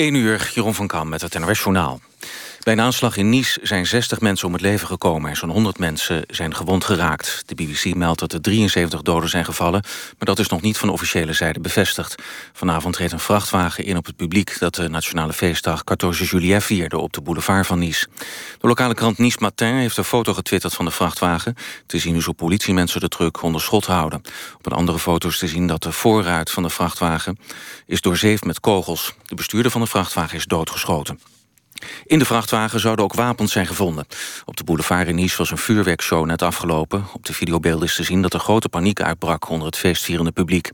1 uur, Jeroen van Kam met het NOS Journaal. Bij een aanslag in Nice zijn 60 mensen om het leven gekomen... en zo'n 100 mensen zijn gewond geraakt. De BBC meldt dat er 73 doden zijn gevallen... maar dat is nog niet van officiële zijde bevestigd. Vanavond reed een vrachtwagen in op het publiek... dat de nationale feestdag 14 Juillet vierde op de boulevard van Nice. De lokale krant Nice Matin heeft een foto getwitterd van de vrachtwagen. Te zien is hoe politiemensen de truck onder schot houden. Op een andere foto is te zien dat de voorruit van de vrachtwagen... is doorzeefd met kogels. De bestuurder van de vrachtwagen is doodgeschoten. In de vrachtwagen zouden ook wapens zijn gevonden. Op de boulevard in Nice was een vuurwerkshow net afgelopen. Op de videobeelden is te zien dat er grote paniek uitbrak... onder het feestvierende publiek.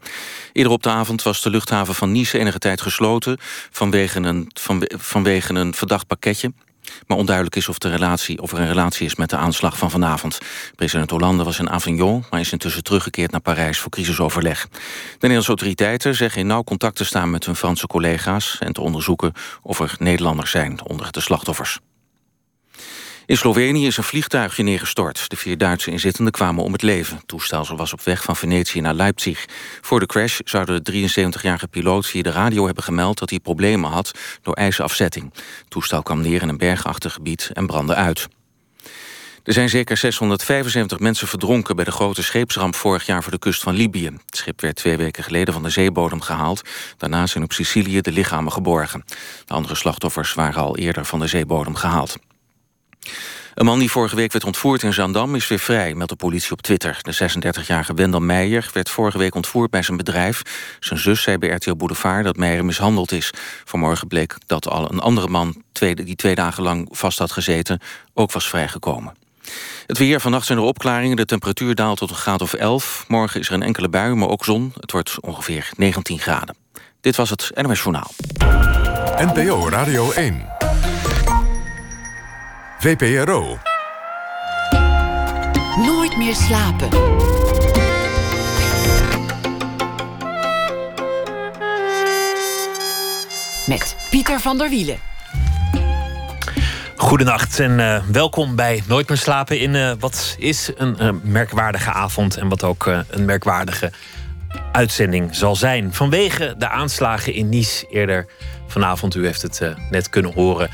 Eerder op de avond was de luchthaven van Nice enige tijd gesloten... vanwege een, vanwege een verdacht pakketje. Maar onduidelijk is of, de relatie, of er een relatie is met de aanslag van vanavond. President Hollande was in Avignon, maar is intussen teruggekeerd naar Parijs voor crisisoverleg. De Nederlandse autoriteiten zeggen in nauw contact te staan met hun Franse collega's en te onderzoeken of er Nederlanders zijn onder de slachtoffers. In Slovenië is een vliegtuigje neergestort. De vier Duitse inzittenden kwamen om het leven. Het toestel was op weg van Venetië naar Leipzig. Voor de crash zouden de 73-jarige piloot via de radio hebben gemeld... dat hij problemen had door ijzerafzetting. Het toestel kwam neer in een bergachtig gebied en brandde uit. Er zijn zeker 675 mensen verdronken bij de grote scheepsramp vorig jaar voor de kust van Libië. Het schip werd twee weken geleden van de zeebodem gehaald. Daarna zijn op Sicilië de lichamen geborgen. De andere slachtoffers waren al eerder van de zeebodem gehaald. Een man die vorige week werd ontvoerd in Zandam is weer vrij, meldt de politie op Twitter. De 36-jarige Wendel Meijer werd vorige week ontvoerd bij zijn bedrijf. Zijn zus zei bij RTL Boulevard dat Meijer mishandeld is. Vanmorgen bleek dat al een andere man die twee dagen lang vast had gezeten... ook was vrijgekomen. Het weer, vannacht zijn er opklaringen. De temperatuur daalt tot een graad of 11. Morgen is er een enkele bui, maar ook zon. Het wordt ongeveer 19 graden. Dit was het NOS Journaal. NPO Radio 1. VPRO. Nooit meer slapen. Met Pieter van der Wielen. Goedenacht en uh, welkom bij Nooit meer slapen in uh, wat is een uh, merkwaardige avond en wat ook een merkwaardige uitzending zal zijn. Vanwege de aanslagen in Nice eerder vanavond, u heeft het net kunnen horen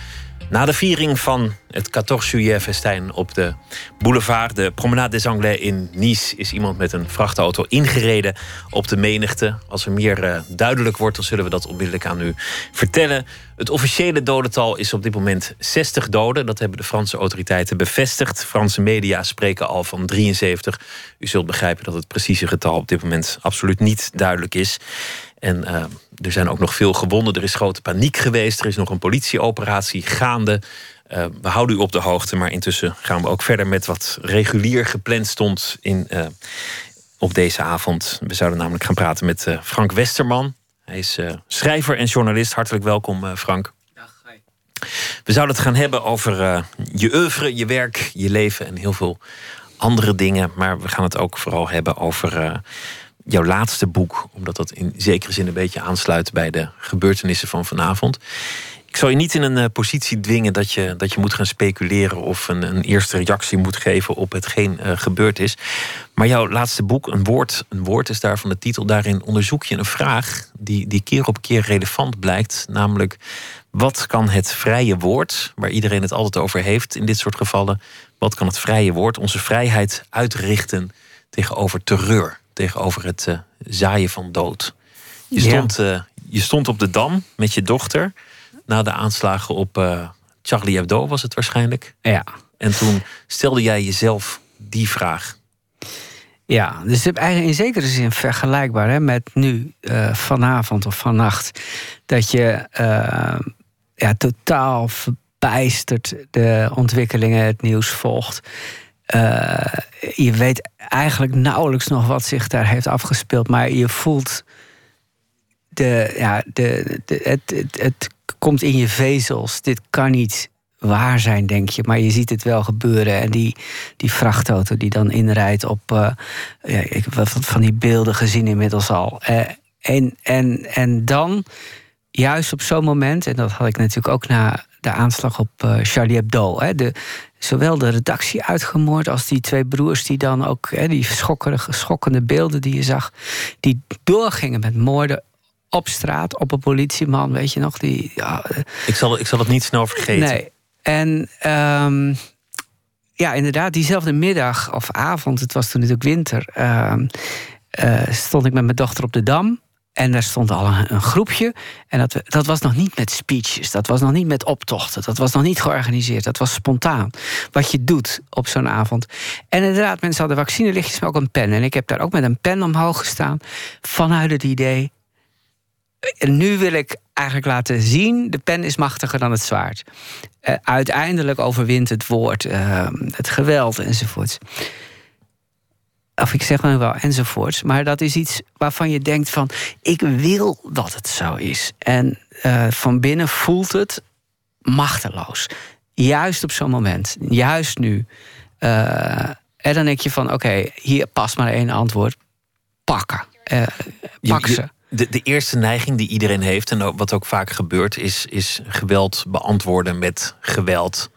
na de viering van het 14 juillet festijn op de boulevard, de Promenade des Anglais in Nice, is iemand met een vrachtauto ingereden op de menigte. Als er meer uh, duidelijk wordt, dan zullen we dat onmiddellijk aan u vertellen. Het officiële dodental is op dit moment 60 doden. Dat hebben de Franse autoriteiten bevestigd. Franse media spreken al van 73. U zult begrijpen dat het precieze getal op dit moment absoluut niet duidelijk is. En uh, er zijn ook nog veel gewonden. Er is grote paniek geweest. Er is nog een politieoperatie gaande. Uh, we houden u op de hoogte, maar intussen gaan we ook verder met wat regulier gepland stond in, uh, op deze avond. We zouden namelijk gaan praten met uh, Frank Westerman. Hij is schrijver en journalist. Hartelijk welkom, Frank. Dag, hi. We zouden het gaan hebben over je oeuvre, je werk, je leven en heel veel andere dingen. Maar we gaan het ook vooral hebben over jouw laatste boek, omdat dat in zekere zin een beetje aansluit bij de gebeurtenissen van vanavond. Ik zal je niet in een uh, positie dwingen dat je, dat je moet gaan speculeren of een, een eerste reactie moet geven op hetgeen uh, gebeurd is. Maar jouw laatste boek, een woord, een woord is daarvan de titel. Daarin onderzoek je een vraag die, die keer op keer relevant blijkt. Namelijk, wat kan het vrije woord, waar iedereen het altijd over heeft in dit soort gevallen, wat kan het vrije woord, onze vrijheid uitrichten tegenover terreur? Tegenover het uh, zaaien van dood. Je stond, uh, je stond op de dam met je dochter na de aanslagen op uh, Charlie Hebdo, was het waarschijnlijk. Ja. En toen stelde jij jezelf die vraag. Ja, dus eigenlijk in zekere zin vergelijkbaar hè, met nu, vanavond of vannacht. Dat je ja, totaal verbijsterd de ontwikkelingen, het nieuws volgt. Uh, je weet eigenlijk nauwelijks nog wat zich daar heeft afgespeeld, maar je voelt de, ja, de, het, het, het komt in je vezels. Dit kan niet waar zijn, denk je. Maar je ziet het wel gebeuren. En die, die vrachtauto die dan inrijdt op. Uh, ja, ik heb van die beelden gezien inmiddels al. Uh, en, en, en dan, juist op zo'n moment, en dat had ik natuurlijk ook na de aanslag op Charlie Hebdo. Hè, de, zowel de redactie uitgemoord als die twee broers die dan ook, hè, die schokkende, beelden die je zag, die doorgingen met moorden op straat, op een politieman, weet je nog? Die, ja, ik, zal, ik zal het niet snel vergeten. Nee. En um, ja, inderdaad, diezelfde middag of avond, het was toen natuurlijk winter, uh, uh, stond ik met mijn dochter op de dam. En daar stond al een, groepje. En dat, dat was nog niet met speeches. Dat was nog niet met optochten. Dat was nog niet georganiseerd. Dat was spontaan. Wat je doet op zo'n avond. En inderdaad, mensen hadden vaccinelichtjes, maar ook een pen. En ik heb daar ook met een pen omhoog gestaan. Vanuit het idee. En nu wil ik eigenlijk laten zien: de pen is machtiger dan het zwaard. Uh, uiteindelijk overwint het woord, uh, het geweld enzovoort of ik zeg dan wel enzovoorts. Maar dat is iets waarvan je denkt van, ik wil dat het zo is. En uh, van binnen voelt het machteloos. Juist op zo'n moment, juist nu. Uh, en dan denk je van, oké, hier past maar één antwoord. Pakken. Uh, pak ze. De, de eerste neiging die iedereen heeft, en wat ook vaak gebeurt, is, is geweld beantwoorden met geweld.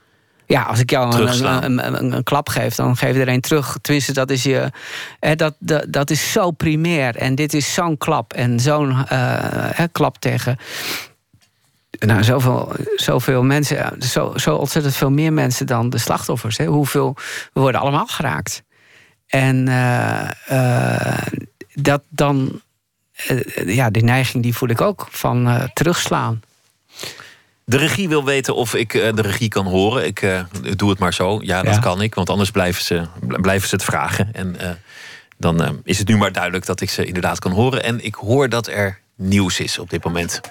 Ja, als ik jou een, een, een, een, klap geef, dan geef je er een terug. Tenminste, dat is, je, hè, dat, dat, dat is zo primair. En dit is zo'n klap. En zo'n uh, klap tegen. Nou, zoveel, zoveel mensen, zo, zo ontzettend veel meer mensen dan de slachtoffers. Hè. Hoeveel, we worden allemaal geraakt. En uh, uh, dat dan, ja, die neiging die voel ik ook van terugslaan. De regie wil weten of ik uh, de regie kan horen. Ik uh, doe het maar zo. Ja, dat ja. kan ik, want anders blijven ze, blijven ze het vragen. En uh, dan is het nu maar duidelijk dat ik ze inderdaad kan horen. En ik hoor dat er nieuws is op dit moment.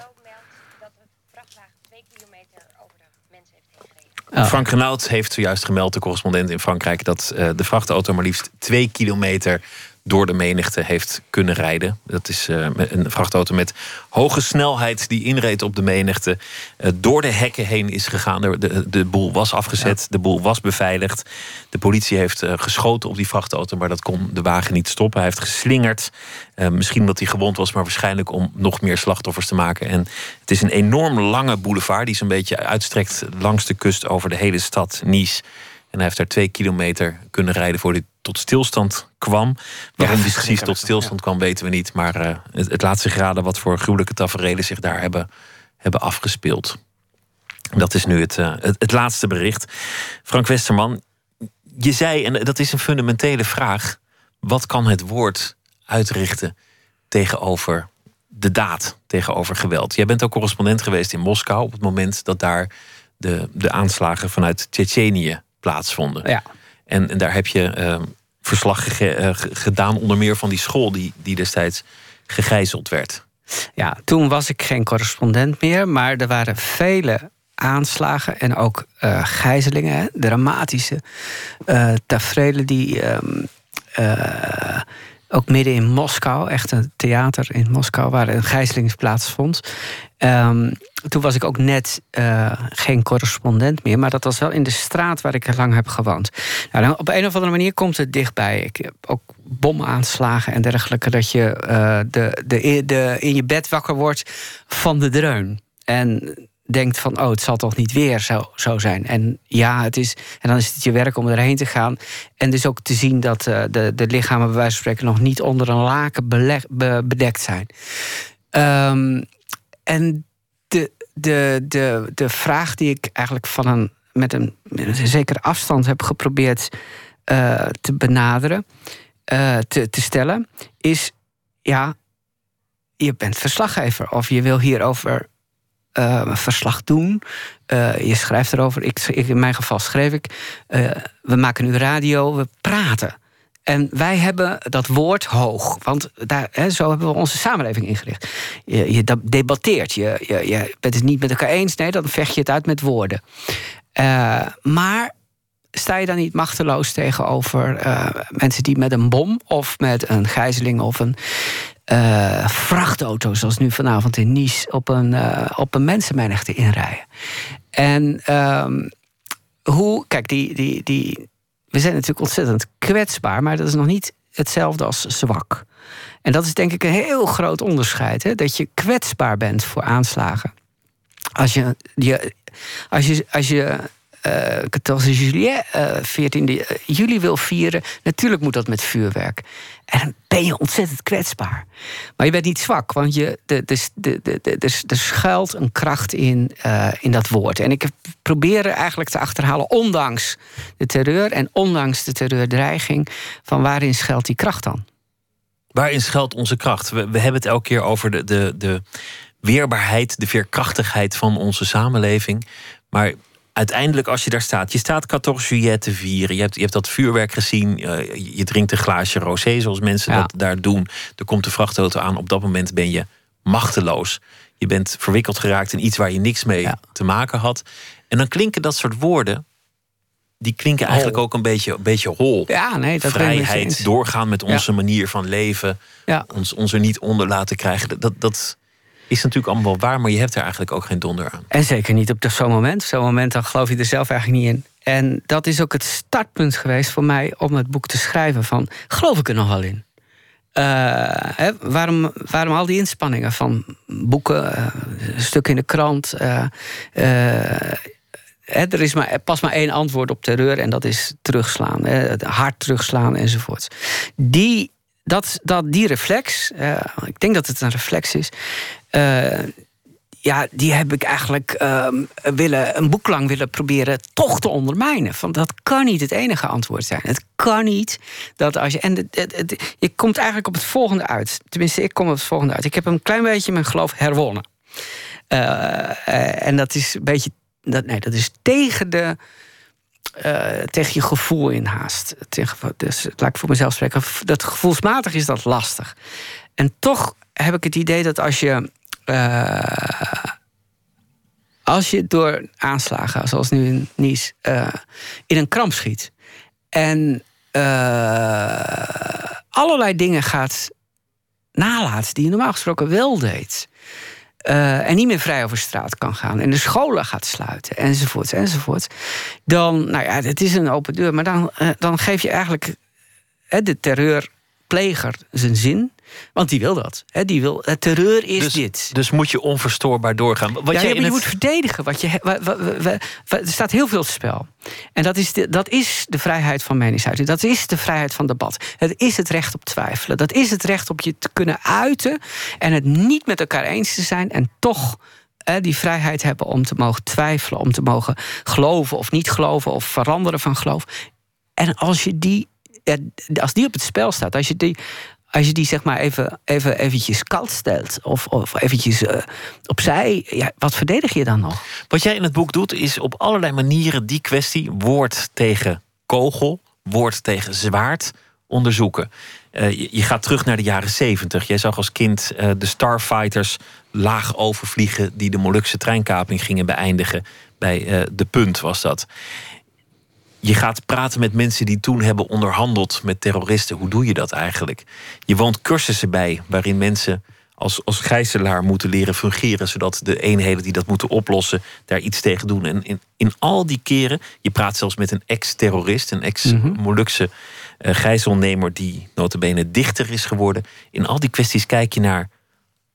Frank Renaud heeft zojuist gemeld, de correspondent in Frankrijk, dat de vrachtauto maar liefst twee kilometer door de menigte heeft kunnen rijden. Dat is uh, een vrachtauto met hoge snelheid die inreed op de menigte. Uh, door de hekken heen is gegaan. De, de, de boel was afgezet, de boel was beveiligd. De politie heeft uh, geschoten op die vrachtauto, maar dat kon de wagen niet stoppen. Hij heeft geslingerd. misschien dat hij gewond was, maar waarschijnlijk om nog meer slachtoffers te maken. En het is een enorm lange boulevard die zo'n beetje uitstrekt langs de kust over de hele stad Nice. En hij heeft daar twee kilometer kunnen rijden voor hij tot stilstand kwam. Waarom die precies tot stilstand kwam, weten we niet. Maar uh, het, het, laat zich raden wat voor gruwelijke tafereelen zich daar hebben, hebben afgespeeld. Dat is nu het, uh, het, het, laatste bericht. Frank Westerman, je zei, en dat is een fundamentele vraag: wat kan het woord uitrichten tegenover de daad, tegenover geweld? Jij bent ook correspondent geweest in Moskou op het moment dat daar de, de aanslagen vanuit Tsjetsjenië plaatsvonden. Ja. En, en daar heb je uh, verslag ge, uh, gedaan, onder meer van die school die, die destijds gegijzeld werd. Ja, toen was ik geen correspondent meer, maar er waren vele aanslagen en ook uh, gijzelingen, dramatische uh, tafereelen die um, uh, ook midden in Moskou, echt een theater in Moskou, waar een gijzeling plaatsvond. Um, toen was ik ook net uh, geen correspondent meer, maar dat was wel in de straat waar ik lang heb gewoond. Nou, op een of andere manier komt het dichtbij. Ik heb ook bomaanslagen en dergelijke, dat je uh, de, de, de, in je bed wakker wordt van de dreun. En denkt van, oh, het zal toch niet weer zo, zo zijn. En ja, het is. En dan is het je werk om erheen te gaan. En dus ook te zien dat uh, de, de lichamen, bij wijze van spreken, nog niet onder een laken bedekt zijn. Um, en de, de, de, vraag die ik eigenlijk van een, met, een, met een zekere afstand heb geprobeerd uh, te benaderen, uh, te, te stellen, is: ja, je bent verslaggever of je wil hierover uh, een verslag doen. Je schrijft erover. Ik, in mijn geval schreef ik. We maken nu radio, we praten. En wij hebben dat woord hoog. Want daar, hè, zo hebben we onze samenleving ingericht. Je, je debatteert. Je, je, je bent het niet met elkaar eens. Nee, dan vecht je het uit met woorden. maar sta je dan niet machteloos tegenover mensen die met een bom of met een gijzeling of een uh, vrachtauto's, zoals nu vanavond in Nice, op een, uh, op een mensenmenigte inrijden. En um, hoe, kijk, die, die, die, we zijn natuurlijk ontzettend kwetsbaar, maar dat is nog niet hetzelfde als zwak. En dat is denk ik een heel groot onderscheid, hè? dat je kwetsbaar bent voor aanslagen. Als je, je, als je, als je uh, 14 juillet, uh, 14 juli wil vieren, natuurlijk moet dat met vuurwerk. En dan ben je ontzettend kwetsbaar. Maar je bent niet zwak, want je, de, de, de, de, er schuilt een kracht in, uh, in dat woord. En ik probeer eigenlijk te achterhalen, ondanks de terreur en ondanks de terreurdreiging, van waarin schuilt die kracht dan? Waarin schuilt onze kracht? We, we hebben het elke keer over de, de, de weerbaarheid, de veerkrachtigheid van onze samenleving. Maar uiteindelijk, als je daar staat, je staat 14 juillet te vieren. Je hebt, je hebt dat vuurwerk gezien. Uh, je drinkt een glaasje rosé, zoals mensen dat daar doen. Er komt de vrachtauto aan. Op dat moment ben je machteloos. Je bent verwikkeld geraakt in iets waar je niks mee te maken had. En dan klinken dat soort woorden. Die klinken eigenlijk ook een beetje, een beetje hol. Ja, nee, dat Vrijheid, doorgaan met onze manier van leven. Ons, ons er niet onder laten krijgen. Dat, dat, is natuurlijk allemaal wel waar, maar je hebt er eigenlijk ook geen donder aan. En zeker niet op zo'n moment. Zo'n moment, dan geloof je er zelf eigenlijk niet in. En dat is ook het startpunt geweest voor mij om het boek te schrijven. Van, geloof ik er nog wel in? Hè, waarom, waarom al die inspanningen van boeken, uh, stukken in de krant? Hè, er is maar, pas maar één antwoord op terreur en dat is terugslaan. Hard terugslaan enzovoort. Die, dat, dat, die reflex, ik denk dat het een reflex is, ja, die heb ik eigenlijk uh, willen, een boek lang willen proberen toch te ondermijnen. Van dat kan niet het enige antwoord zijn. Het kan niet dat als je. En het, het, je komt eigenlijk op het volgende uit. Tenminste, ik kom op het volgende uit. Ik heb een klein beetje mijn geloof herwonnen. Uh, en dat is een beetje. Dat, nee, dat is tegen de. Tegen je gevoel in haast. Tegen, dus laat ik voor mezelf spreken. Dat gevoelsmatig is dat lastig. En toch heb ik het idee dat als je uh, als je door aanslagen, zoals nu in Nice, uh, in een kramp schiet en uh, allerlei dingen gaat nalaten die je normaal gesproken wel deed. en niet meer vrij over straat kan gaan. En de scholen gaat sluiten, enzovoort, enzovoort. Dan, nou ja, het is een open deur. Maar dan, dan geef je eigenlijk de terreurpleger zijn zin. Want die wil dat. Hè? Die wil, het terreur is dus, dit. Dus moet je onverstoorbaar doorgaan. Wat ja, je, je moet verdedigen. Wat je, er staat heel veel spel. En dat is, de, dat is de vrijheid van meningsuiting. Dat is de vrijheid van debat. Het is het recht op twijfelen. Dat is het recht op je te kunnen uiten. En het niet met elkaar eens te zijn. En toch die vrijheid hebben om te mogen twijfelen. Om te mogen geloven of niet geloven. Of veranderen van geloof. En als je die als die op het spel staat, als je die, als je die zeg maar even, even eventjes koud stelt of, of eventjes uh, opzij, ja, wat verdedig je dan nog? Wat jij in het boek doet, is op allerlei manieren die kwestie, woord tegen kogel, woord tegen zwaard, onderzoeken. Uh, je, gaat terug naar de jaren zeventig. Jij zag als kind uh, de Starfighters laag overvliegen die de Molukse treinkaping gingen beëindigen. Bij de punt was dat je gaat praten met mensen die toen hebben onderhandeld met terroristen. Hoe doe je dat eigenlijk? Je woont cursussen bij waarin mensen als, als gijzelaar moeten leren fungeren, zodat de eenheden die dat moeten oplossen daar iets tegen doen. En in, in al die keren, je praat zelfs met een ex-terrorist, een ex-Molukse uh, gijzelnemer die notabene dichter is geworden. In al die kwesties kijk je naar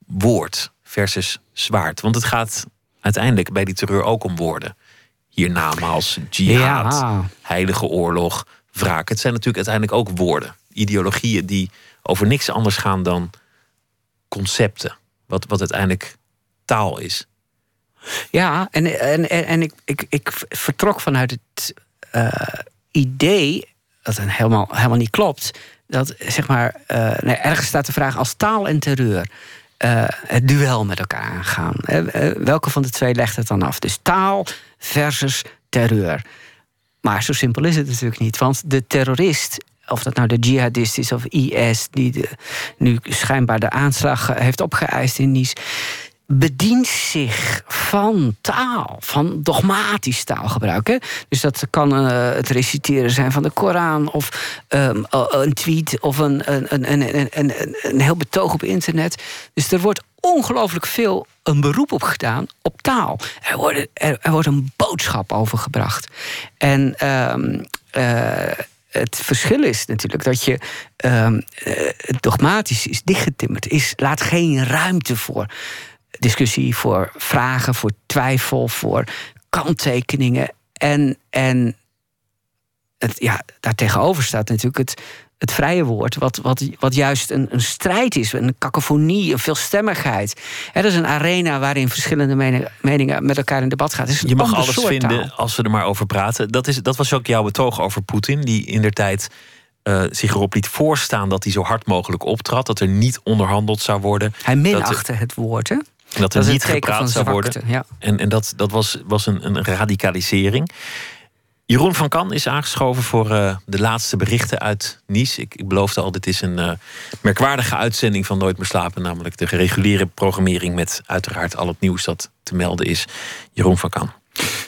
woord versus zwaard. Want het gaat uiteindelijk bij die terreur ook om woorden hiernamaals, jihad, heilige oorlog, wraak. Het zijn natuurlijk uiteindelijk ook woorden. Ideologieën die over niks anders gaan dan concepten. Wat, wat uiteindelijk taal is. Ja, en, en, en, ik, ik, ik vertrok vanuit het uh, idee, dat helemaal, helemaal niet klopt, dat zeg maar, uh, nee, ergens staat de vraag als taal en terreur. Uh, het duel met elkaar aangaan. welke van de twee legt het dan af? Dus taal versus terreur. Maar zo simpel is het natuurlijk niet. Want de terrorist, of dat nou de jihadist is of IS, die de, nu schijnbaar de aanslag heeft opgeëist in Nice bedient zich van taal, van dogmatisch taalgebruik. Hè? Dus dat kan uh, het reciteren zijn van de Koran, of um, een tweet, of een, een, een, een heel betoog op internet. Dus er wordt ongelooflijk veel een beroep op gedaan op taal. Er wordt, er, wordt een boodschap overgebracht. En um, uh, het verschil is natuurlijk dat je um, dogmatisch is dichtgetimmerd, is, laat geen ruimte voor discussie, voor vragen, voor twijfel, voor kanttekeningen. en en het, ja, daartegenover staat natuurlijk het, het vrije woord, wat, wat, wat juist een, een strijd is, een cacophonie, een veelstemmigheid. Er is een arena waarin verschillende meningen met elkaar in debat gaan. Je mag alles vinden als we er maar over praten. Dat, is, dat was ook jouw betoog over Poetin, die in der tijd uh, zich erop liet voorstaan dat hij zo hard mogelijk optrad, dat er niet onderhandeld zou worden. Hij minachtte het woord, hè? Dat er niet gepraat zou worden. Ja. En, en dat, dat was, was een, een radicalisering. Jeroen van Kan is aangeschoven voor uh, de laatste berichten uit Nice. Ik, beloofde al, dit is een uh, merkwaardige uitzending van Nooit meer slapen. Namelijk de reguliere programmering met uiteraard al het nieuws dat te melden is. Jeroen van Kan.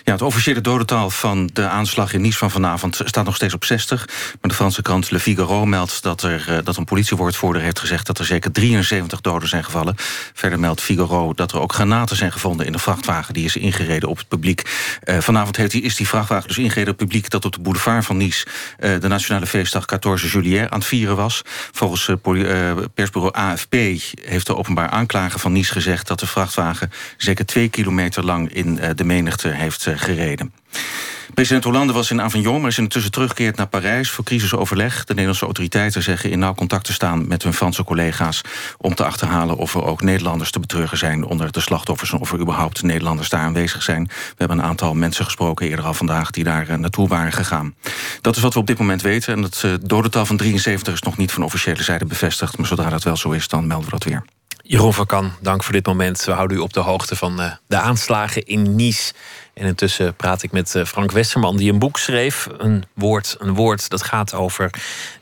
Ja, het officiële dodental van de aanslag in Nice van vanavond staat nog steeds op 60. Maar de Franse krant Le Figaro meldt dat, er, eh, dat een politiewoordvoerder heeft gezegd dat er zeker 73 doden zijn gevallen. Verder meldt Figaro dat er ook granaten zijn gevonden in de vrachtwagen die is ingereden op het publiek. Uh, vanavond heeft die, is die vrachtwagen dus ingereden op het publiek dat op de boulevard van Nice uh, de nationale feestdag 14 juillet aan het vieren was. Volgens persbureau AFP heeft de openbaar aanklager van Nice gezegd dat de vrachtwagen zeker twee kilometer lang in de menigte heeft eh, gereden. President Hollande was in Avignon, maar is intussen teruggekeerd naar Parijs voor crisisoverleg. De Nederlandse autoriteiten zeggen in nauw contact te staan met hun Franse collega's om te achterhalen of er ook Nederlanders te betreuren zijn onder de slachtoffers en of er überhaupt Nederlanders daar aanwezig zijn. We hebben een aantal mensen gesproken eerder al vandaag die daar eh, naartoe waren gegaan. Dat is wat we op dit moment weten. En het uh, dodental van 73 is nog niet van officiële zijde bevestigd, maar zodra dat wel zo is, dan melden we dat weer. Jeroen van Kan, dank voor dit moment. We houden u op de hoogte van de aanslagen in Nice. En intussen praat ik met eh, Frank Westerman, die een boek schreef. Een woord, een woord dat gaat over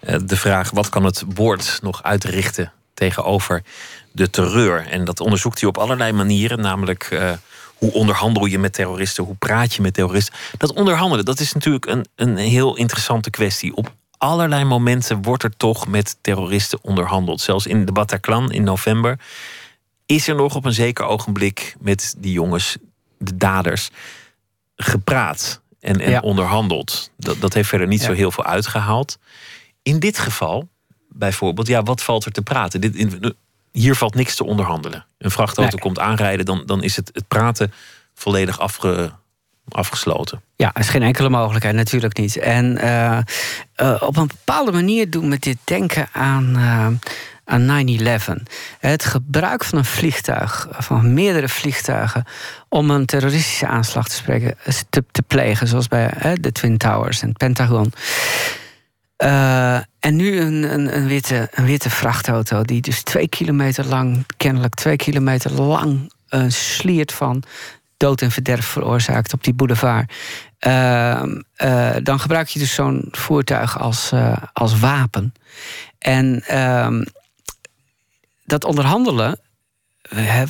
uh, de vraag: wat kan het woord nog uitrichten tegenover de terreur? En dat onderzoekt hij op allerlei manieren, namelijk. Uh, hoe onderhandel je met terroristen? Hoe praat je met terroristen? Dat onderhandelen, dat is natuurlijk een, een heel interessante kwestie. Op allerlei momenten wordt er toch met terroristen onderhandeld. Zelfs in de Bataclan in november is er nog op een zeker ogenblik met die jongens, de daders, gepraat en, en onderhandeld. Dat, dat heeft verder niet zo heel veel uitgehaald. In dit geval, bijvoorbeeld, ja, wat valt er te praten? Dit, in, hier valt niks te onderhandelen. Een vrachtauto komt aanrijden, dan, dan is het, het praten volledig afge, afgesloten. Ja, er is geen enkele mogelijkheid, natuurlijk niet. En uh, uh, op een bepaalde manier doen we dit denken aan, uh, aan 9-11. Het gebruik van een vliegtuig, van meerdere vliegtuigen, om een terroristische aanslag te, spreken, te, te plegen, zoals bij de Twin Towers en het Pentagon. en nu een, een, een, witte, een witte vrachtauto die dus twee kilometer lang, kennelijk twee kilometer lang, sliert van dood en verderf veroorzaakt op die boulevard. Uh, uh, dan gebruik je dus zo'n voertuig als, uh, als wapen. En ehm, dat onderhandelen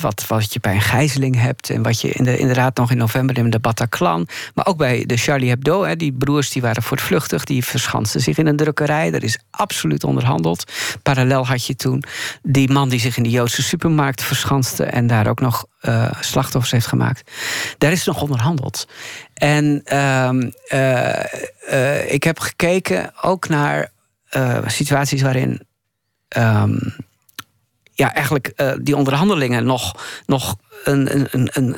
wat, wat je bij een gijzeling hebt. En wat je in de, inderdaad nog in november in de Bataclan. Maar ook bij de Charlie Hebdo. Die broers die waren voortvluchtig. Die verschansten zich in een drukkerij. Er is absoluut onderhandeld. Parallel had je toen die man die zich in de Joodse supermarkt verschanste. En daar ook nog uh, slachtoffers heeft gemaakt. Daar is nog onderhandeld. En uh, uh, ik heb gekeken ook naar situaties waarin. Um, ja, eigenlijk uh, die onderhandelingen nog, nog een, een, een.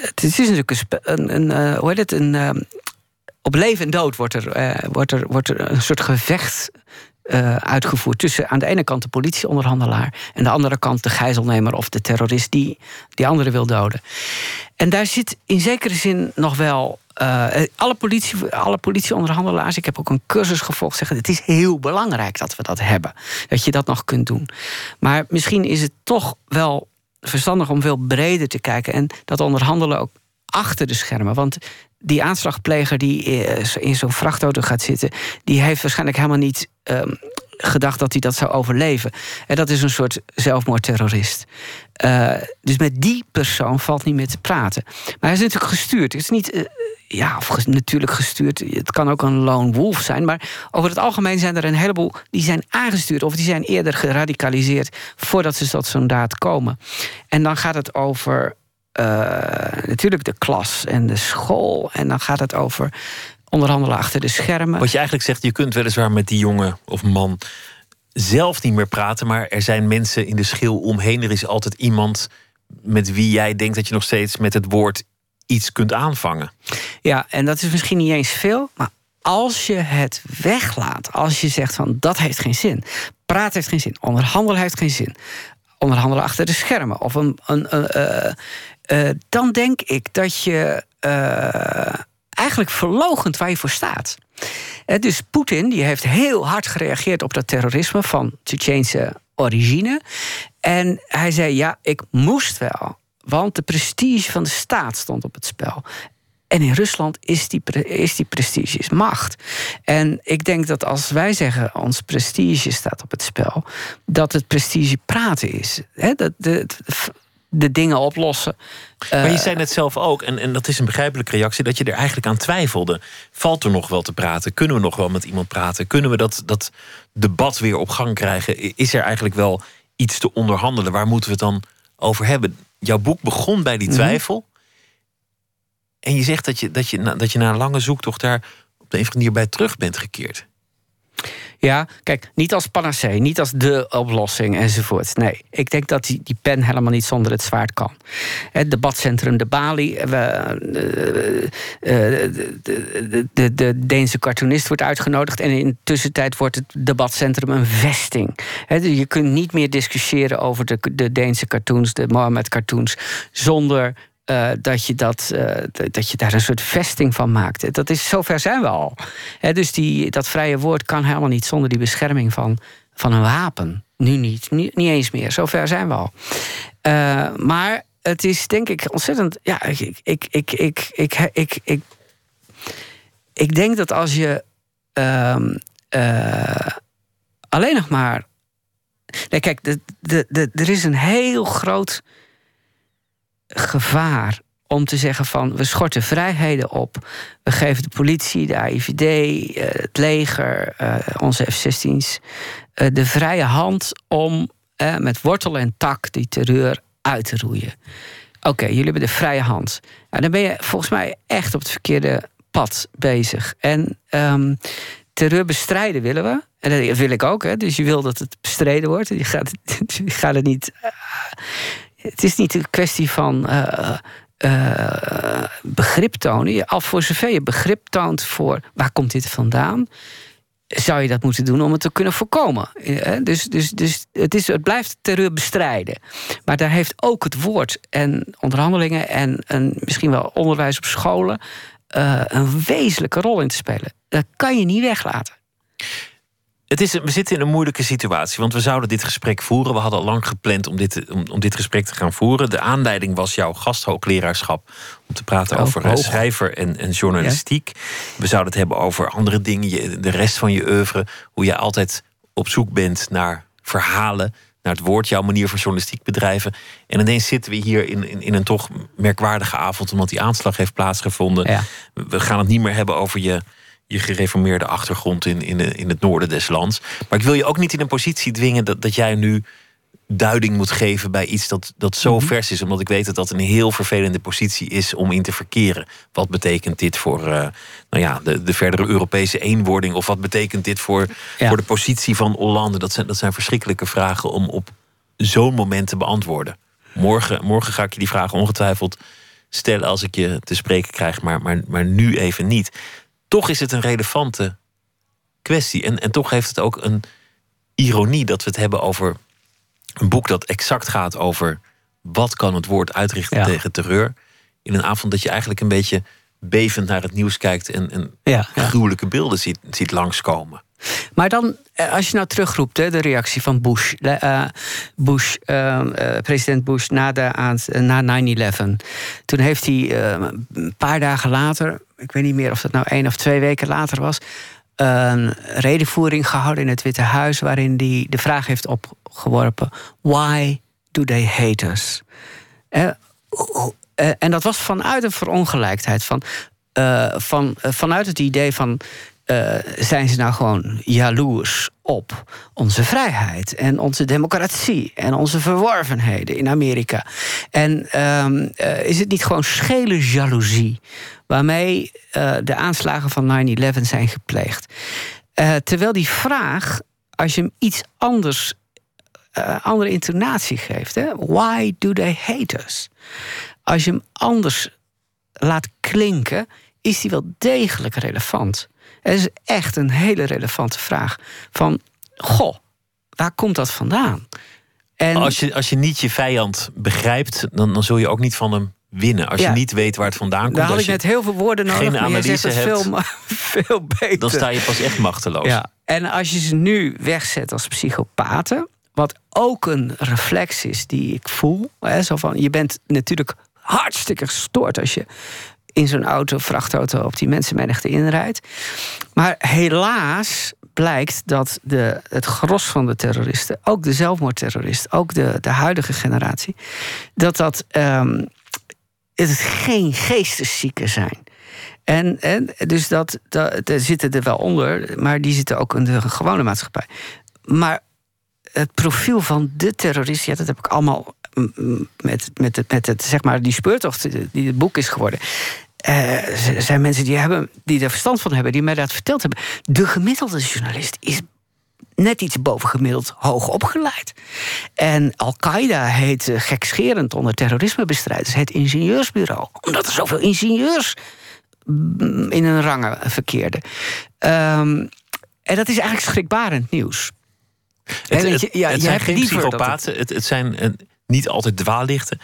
Het is natuurlijk een. een, uh, hoe heet het? Een, uh, op leven en dood wordt er, wordt er, wordt er een soort gevecht uitgevoerd tussen aan de ene kant de politieonderhandelaar en de andere kant de gijzelnemer of de terrorist die die andere wil doden. En daar zit in zekere zin nog wel uh, alle, politie, alle politieonderhandelaars, ik heb ook een cursus gevolgd, zeggen: het is heel belangrijk dat we dat hebben. Dat je dat nog kunt doen. Maar misschien is het toch wel verstandig om veel breder te kijken en dat onderhandelen ook achter de schermen. Want die aanslagpleger die eh, in zo'n vrachtauto gaat zitten, die heeft waarschijnlijk helemaal niet um, gedacht dat hij dat zou overleven. En dat is een soort zelfmoordterrorist. Dus met die persoon valt niet meer te praten. Maar hij is natuurlijk gestuurd. Het is niet. Ja, of natuurlijk gestuurd. Het kan ook een lone wolf zijn. Maar over het algemeen zijn er een heleboel die zijn aangestuurd. of die zijn eerder geradicaliseerd. voordat ze tot zo'n daad komen. En dan gaat het over. Uh, natuurlijk de klas en de school. En dan gaat het over onderhandelen achter de schermen. Wat je eigenlijk zegt, je kunt weliswaar met die jongen of man zelf niet meer praten, maar er zijn mensen in de schil omheen. Er is altijd iemand met wie jij denkt dat je nog steeds met het woord iets kunt aanvangen. Ja, en dat is misschien niet eens veel, maar als je het weglaat, als je zegt van dat heeft geen zin, praten heeft geen zin, onderhandelen heeft geen zin, onderhandelen achter de schermen of een, een, uh, uh, dan denk ik dat je uh, eigenlijk verlogend waar je voor staat. dus Poetin die heeft heel hard gereageerd op dat terrorisme van Tsjetsjeense origine. En hij zei: Ja, ik moest wel. Want de prestige van de staat stond op het spel. En in Rusland is die, is die prestige is macht. En ik denk dat als wij zeggen ons prestige staat op het spel, dat het prestige praten is. He, dat, de, de dingen oplossen. Maar je eh, zei net zelf ook, en, en dat is een begrijpelijke reactie, dat je er eigenlijk aan twijfelde. Valt er nog wel te praten? Kunnen we nog wel met iemand praten? Kunnen we dat, dat debat weer op gang krijgen? Is er eigenlijk wel iets te onderhandelen? Waar moeten we het dan over hebben? Jouw boek begon bij die mhm. twijfel. En je zegt dat je, dat, je, dat je na een lange zoektocht daar op de een of andere manier bij terug bent gekeerd. Ja, kijk, niet als panacee, niet als de oplossing enzovoort. Nee, ik denk dat die, die pen helemaal niet zonder het zwaard kan. Het debatcentrum De Bali, eh, eh, de, de, de, de, Deense cartoonist wordt uitgenodigd... en in de tussentijd wordt het debatcentrum een vesting. Dus je kunt niet meer discussiëren over de, de Deense cartoons, de Mohammed-cartoons... zonder uh, dat, je dat, uh, dat je daar een soort vesting van maakt. Dat is, zover zijn we al. dus die, dat vrije woord kan helemaal niet zonder die bescherming van, van een wapen. Nu niet, niet, niet eens meer. Zover zijn we al. Maar het is denk ik ontzettend. Ja, ik, ik, ik, ik, ik, ik, ik, ik, ik denk dat als je um, alleen nog maar. Nee, kijk, de, de, de, er is een heel groot gevaar om te zeggen van we schorten vrijheden op. We geven de politie, de AIVD, eh, het leger, eh, onze F-16's eh, de vrije hand om met wortel en tak die terreur uit te roeien. Oké, jullie hebben de vrije hand. Nou, dan ben je volgens mij echt op het verkeerde pad bezig. En um, terreur bestrijden willen we. En dat wil ik ook, hè. dus je wil dat het bestreden wordt. Je gaat, je gaat het niet het is niet een kwestie van uh, uh, begrip tonen. Al voor zover je begrip toont voor waar komt dit vandaan, zou je dat moeten doen om het te kunnen voorkomen. Dus, dus, dus het, is, het blijft terreur bestrijden. Maar daar heeft ook het woord en onderhandelingen en, en misschien wel onderwijs op scholen een wezenlijke rol in te spelen. Dat kan je niet weglaten. Het is, we zitten in een moeilijke situatie, want we zouden dit gesprek voeren. We hadden al lang gepland om dit, om, om dit gesprek te gaan voeren. De aanleiding was jouw gasthoogleraarschap om te praten oh, over schrijver en, en journalistiek. We zouden het hebben over andere dingen, de rest van je oeuvre. Hoe je altijd op zoek bent naar verhalen, naar het woord, jouw manier van journalistiek bedrijven. En ineens zitten we hier in, in, in een toch merkwaardige avond, omdat die aanslag heeft plaatsgevonden. We gaan het niet meer hebben over je je gereformeerde achtergrond in, in, in het noorden des lands. Maar ik wil je ook niet in een positie dwingen dat, dat jij nu duiding moet geven bij iets dat, dat zo mhm. vers is. Omdat ik weet dat dat een heel vervelende positie is om in te verkeren. Wat betekent dit voor uh, nou ja, de, de verdere Europese eenwording? Of wat betekent dit voor, voor de positie van Hollande? Dat zijn, dat zijn verschrikkelijke vragen om op zo'n moment te beantwoorden. Morgen, morgen ga ik je die vragen ongetwijfeld stellen als ik je te spreken krijg, maar, maar, maar nu even niet toch is het een relevante kwestie. En, en toch heeft het ook een ironie dat we het hebben over een boek dat exact gaat over wat kan het woord uitrichten tegen terreur. In een avond dat je eigenlijk een beetje bevend naar het nieuws kijkt en, en ja, gruwelijke beelden ziet, ziet langskomen. Maar dan, eh, als je nou terugroept, de reactie van Bush, uh, Bush uh, president Bush na, na 9-11. Toen heeft hij een paar dagen later, ik weet niet meer of dat nou één of twee weken later was, een redenvoering gehouden in het Witte Huis, waarin hij de vraag heeft opgeworpen: Why do they hate us? en dat was vanuit een verongelijkheid, van, van, vanuit het idee van uh, zijn ze nou gewoon jaloers op onze vrijheid en onze democratie en onze verworvenheden in Amerika? En um, uh, is het niet gewoon schele jaloezie waarmee uh, de aanslagen van 9-11 zijn gepleegd? terwijl die vraag, als je hem iets anders, andere intonatie geeft, hè? why do they hate us? Als je hem anders laat klinken, is die wel degelijk relevant. Het is echt een hele relevante vraag. Van, goh, waar komt dat vandaan? En, als, je, als je niet je vijand begrijpt, dan, dan zul je ook niet van hem winnen. Als je niet weet waar het vandaan komt. Daar had ik net heel veel woorden nodig. Geen analyse hebt, veel, veel beter. Dan sta je pas echt machteloos. Ja. En als je ze nu wegzet als psychopaten, wat ook een reflex is die ik voel. Hè, zo van, je bent natuurlijk hartstikke gestoord als je in zo'n auto, vrachtauto, op die mensenmenigte inrijdt. Maar helaas blijkt dat de, het gros van de terroristen, ook de zelfmoordterroristen, ook de, de huidige generatie, dat dat um, het geen geesteszieken zijn. En, en dus dat, dat, er zitten er wel onder, maar die zitten ook in de gewone maatschappij. Maar het profiel van de terrorist, ja, dat heb ik allemaal met, met, het, met het, zeg maar, die speurtocht die het boek is geworden. Uh, er zijn mensen die, hebben, die er verstand van hebben, die mij dat verteld hebben. De gemiddelde journalist is net iets bovengemiddeld hoog opgeleid. En Al-Qaeda heet uh, gekscherend onder terrorismebestrijders het ingenieursbureau. Omdat er zoveel ingenieurs mm, in hun rangen verkeerden. Um, en dat is eigenlijk schrikbarend nieuws. Het, het, ja, het zijn geen psychopaten, het, het zijn niet altijd dwaallichten.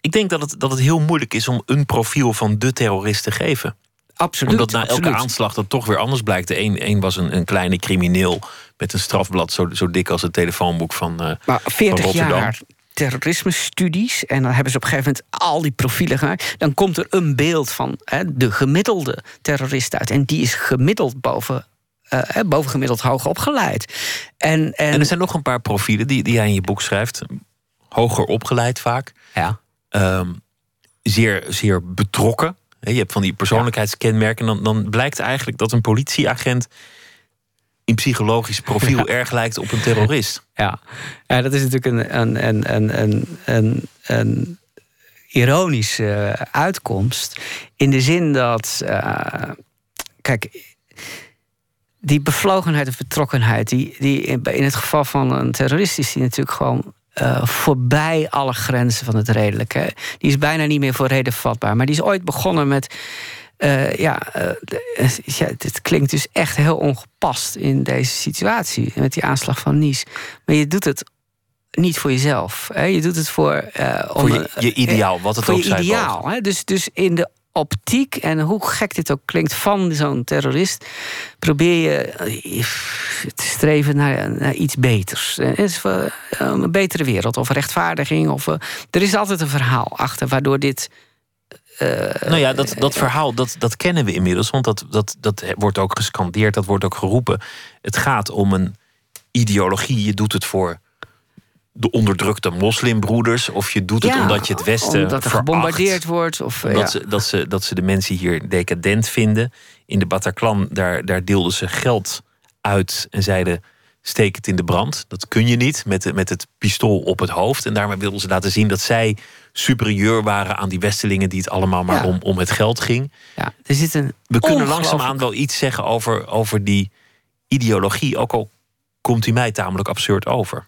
Ik denk dat het, dat het heel moeilijk is om een profiel van de terrorist te geven. Absoluut. Omdat na elke aanslag dat toch weer anders blijkt. De een, een was een, een kleine crimineel met een strafblad zo, zo dik als het telefoonboek van, uh, maar 40 van Rotterdam. jaar terrorisme-studies. En dan hebben ze op een gegeven moment al die profielen gemaakt. Dan komt er een beeld van hè, de gemiddelde terrorist uit. En die is gemiddeld boven uh, bovengemiddeld hoog opgeleid. En, en, en, er zijn nog een paar profielen die, die jij in je boek schrijft. Hoger opgeleid vaak. Ja. Um, zeer, zeer betrokken. Je hebt van die persoonlijkheidskenmerken. Dan, dan blijkt eigenlijk dat een politieagent in psychologisch profiel erg lijkt op een terrorist. Ja, ja dat is natuurlijk een, een, een, een, een, een ironische uitkomst. In de zin dat. Uh, kijk. Die bevlogenheid of betrokkenheid, die, die in het geval van een terrorist is die natuurlijk gewoon uh, voorbij alle grenzen van het redelijke. Die is bijna niet meer voor reden vatbaar. Maar die is ooit begonnen met. Uh, ja, uh, ja, het klinkt dus echt heel ongepast in deze situatie. Met die aanslag van Nice. Maar je doet het niet voor jezelf. Hè? Je doet het voor. voor je, je, ideaal, wat het voor ook je ideaal. Hè? Dus, dus in de optiek, en hoe gek dit ook klinkt, van zo'n terrorist, probeer je eh, te streven naar, iets beters. Is eh, een betere wereld of rechtvaardiging. Of, eh, er is altijd een verhaal achter waardoor dit. nou ja, dat, dat verhaal dat, dat kennen we inmiddels, want dat, dat, dat wordt ook gescandeerd, dat wordt ook geroepen. Het gaat om een ideologie. Je doet het voor de onderdrukte moslimbroeders. Of je doet het omdat je het Westen. Omdat er gebombardeerd wordt. Of, omdat ze, dat, ze, dat ze de mensen hier decadent vinden. In de Bataclan, daar, daar deelden ze geld uit en zeiden. Steek het in de brand. Dat kun je niet met, met het pistool op het hoofd. En daarmee wilden ze laten zien dat zij superieur waren aan die Westelingen die het allemaal maar om, om het geld ging. Ja, er zit een We kunnen langzaamaan wel iets zeggen over, over die ideologie. Ook al komt die mij tamelijk absurd over.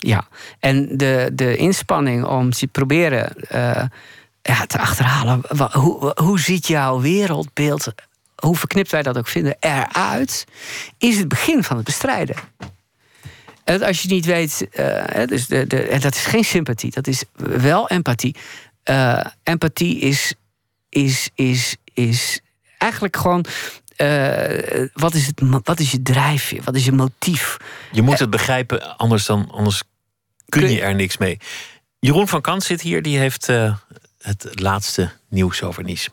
Ja, en de, de inspanning om te proberen uh, ja, te achterhalen... hoe, hoe ziet jouw wereldbeeld, hoe verknipt wij dat ook vinden, eruit... is het begin van het bestrijden. En als je niet weet, uh, dus de, de, en dat is geen sympathie, dat is wel empathie. Uh, empathie is, is, is, is eigenlijk gewoon uh, wat, is het, wat is je drijfveer? Wat is je motief? Je moet het begrijpen, anders, dan, anders kun je er niks mee. Jeroen van Kant zit hier, die heeft uh, het laatste nieuws over Nice.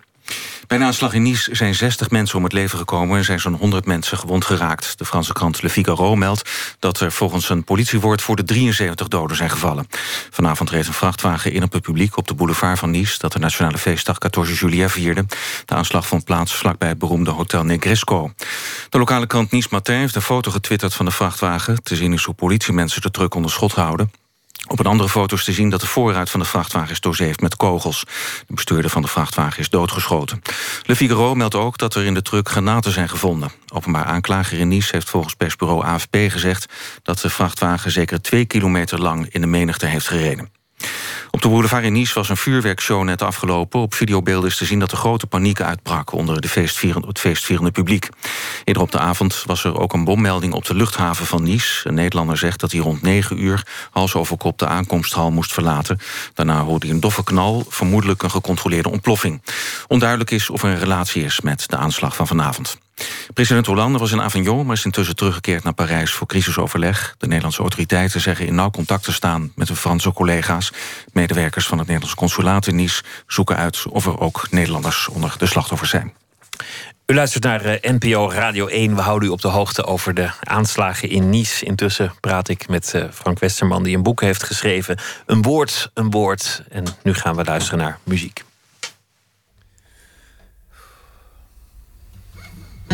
Bij een aanslag in Nice zijn 60 mensen om het leven gekomen... en zijn zo'n 100 mensen gewond geraakt. De Franse krant Le Figaro meldt dat er volgens een politiewoord... voor de 73 doden zijn gevallen. Vanavond reed een vrachtwagen in op het publiek op de boulevard van Nice... dat de nationale feestdag 14 juli vierde. De aanslag vond plaats vlakbij het beroemde Hotel Negresco. De lokale krant Nice Matin heeft een foto getwitterd van de vrachtwagen. Te zien is hoe politiemensen de truck onder schot houden. Op een andere foto is te zien dat de voorruit van de vrachtwagen is doorzeefd met kogels. De bestuurder van de vrachtwagen is doodgeschoten. Le Figaro meldt ook dat er in de truck granaten zijn gevonden. Openbaar aanklager in Nice heeft volgens persbureau AFP gezegd... dat de vrachtwagen zeker twee kilometer lang in de menigte heeft gereden. Op de boulevard in Nice was een vuurwerkshow net afgelopen. Op videobeelden is te zien dat er grote paniek uitbrak... onder de feestvierende, het feestvierende publiek. Eerder op de avond was er ook een bommelding op de luchthaven van Nice. Een Nederlander zegt dat hij rond 9 uur... hals over kop de aankomsthal moest verlaten. Daarna hoorde hij een doffe knal, vermoedelijk een gecontroleerde ontploffing. Onduidelijk is of er een relatie is met de aanslag van vanavond. President Hollande was in Avignon, maar is intussen teruggekeerd naar Parijs voor crisisoverleg. De Nederlandse autoriteiten zeggen in nauw contact te staan met hun Franse collega's. Medewerkers van het Nederlands consulaat in Nice zoeken uit of er ook Nederlanders onder de slachtoffers zijn. U luistert naar eh, NPO Radio 1. We houden u op de hoogte over de aanslagen in Nice. Intussen praat ik met eh, Frank Westerman, die een boek heeft geschreven. Een woord, een woord. En nu gaan we luisteren naar muziek. I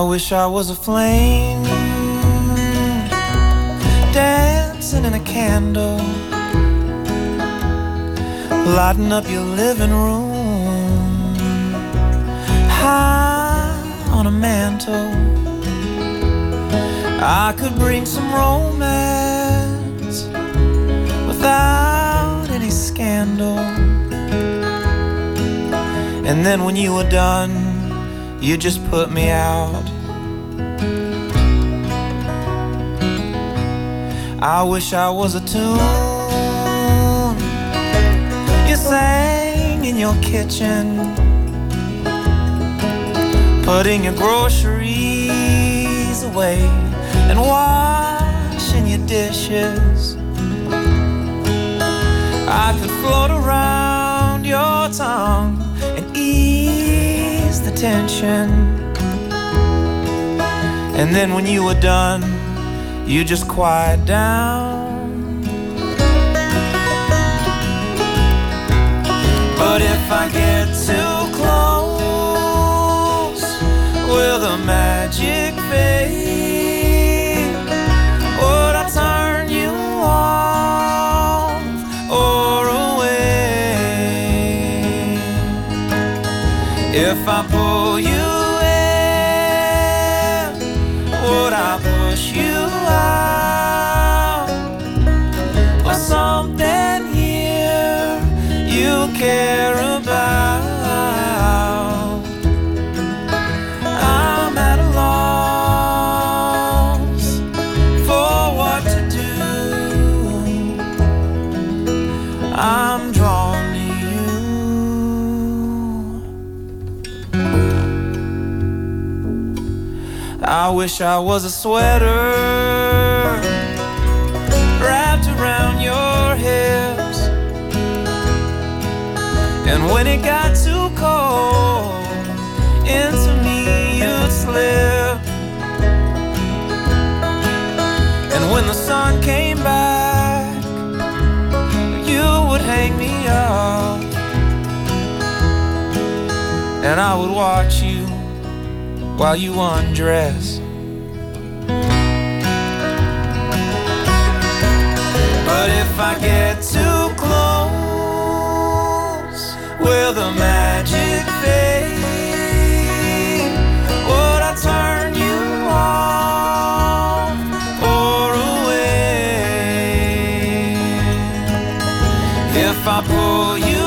wish I was a flame dancing in a candle, lighting up your living room high on a mantle. I could bring some romance without any scandal. And then when you were done, you just put me out. I wish I was a tune you sang in your kitchen, putting your groceries away and washing your dishes. I could float around your tongue and ease the tension. And then when you were done, you just quiet down. But if I get too close, will the magic fade? Wish I was a sweater wrapped around your hips. And when it got too cold, into me you'd slip. And when the sun came back, you would hang me up. And I would watch you while you undress. If I get too close, will the magic fade? Would I turn you off or away? If I pull you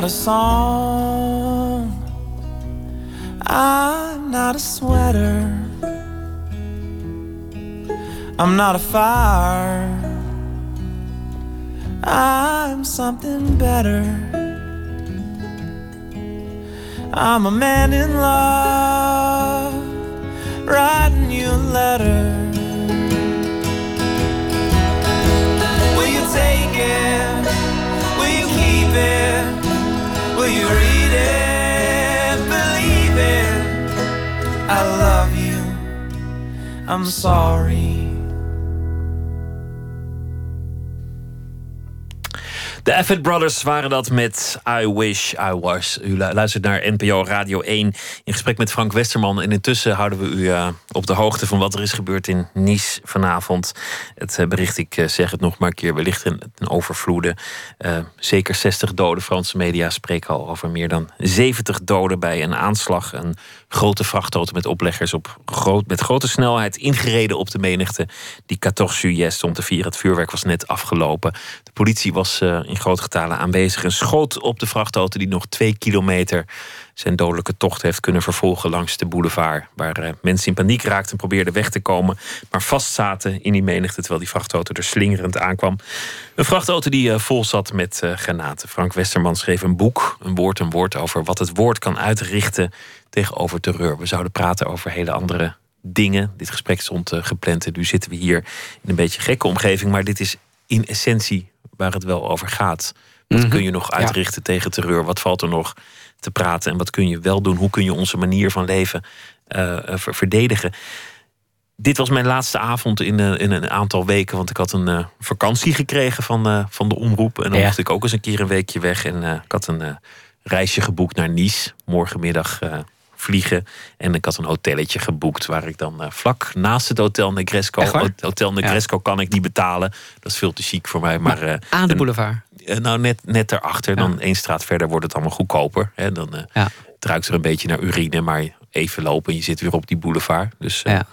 not a song. I'm not a sweater. I'm not a fire. I'm something better. I'm a man in love, writing you a letter. Will you take it? Will you keep it? I'm sorry. De Avid Brothers waren dat met I Wish I Was. U luistert naar NPO Radio 1 in gesprek met Frank Westerman. En intussen houden we u uh, op de hoogte van wat er is gebeurd in Nice vanavond. Het uh, bericht, ik uh, zeg het nog maar een keer, wellicht een, een overvloede. zeker 60 doden. Franse media spreken al over meer dan 70 doden bij een aanslag. Een grote vrachtauto met opleggers op groot, met grote snelheid ingereden op de menigte. Die 14 juillet stond te vieren. Het vuurwerk was net afgelopen. De politie was in grote getalen aanwezig en schoot op de vrachtauto die nog twee kilometer zijn dodelijke tocht heeft kunnen vervolgen langs de boulevard. Waar uh, mensen in paniek raakten en probeerden weg te komen, maar vastzaten in die menigte terwijl die vrachtauto er slingerend aankwam. Een vrachtauto die uh, vol zat met granaten. Frank Westerman schreef een boek, een woord een woord, over wat het woord kan uitrichten tegenover terreur. We zouden praten over hele andere dingen. Dit gesprek stond gepland en nu zitten we hier in een beetje gekke omgeving, maar dit is in essentie waar het wel over gaat. Wat mm -hmm. kun je nog uitrichten ja. tegen terreur? Wat valt er nog te praten? En wat kun je wel doen? Hoe kun je onze manier van leven uh, ver verdedigen? Dit was mijn laatste avond in, uh, in een aantal weken. Want ik had een uh, vakantie gekregen van, van de omroep. En dan ja. mocht ik ook eens een keer een weekje weg. En ik had een reisje geboekt naar Nice. Morgenmiddag vliegen. En ik had een hotelletje geboekt waar ik dan uh, vlak naast het Hotel Negresco. Hotel Negresco ja. kan ik niet betalen. Dat is veel te chic voor mij. Maar, maar uh, aan de boulevard? Uh, nou, net, net daarachter. Ja. Dan één straat verder wordt het allemaal goedkoper. Hè. Dan ja. het ruikt er een beetje naar urine, maar even lopen en je zit weer op die boulevard. Dus nou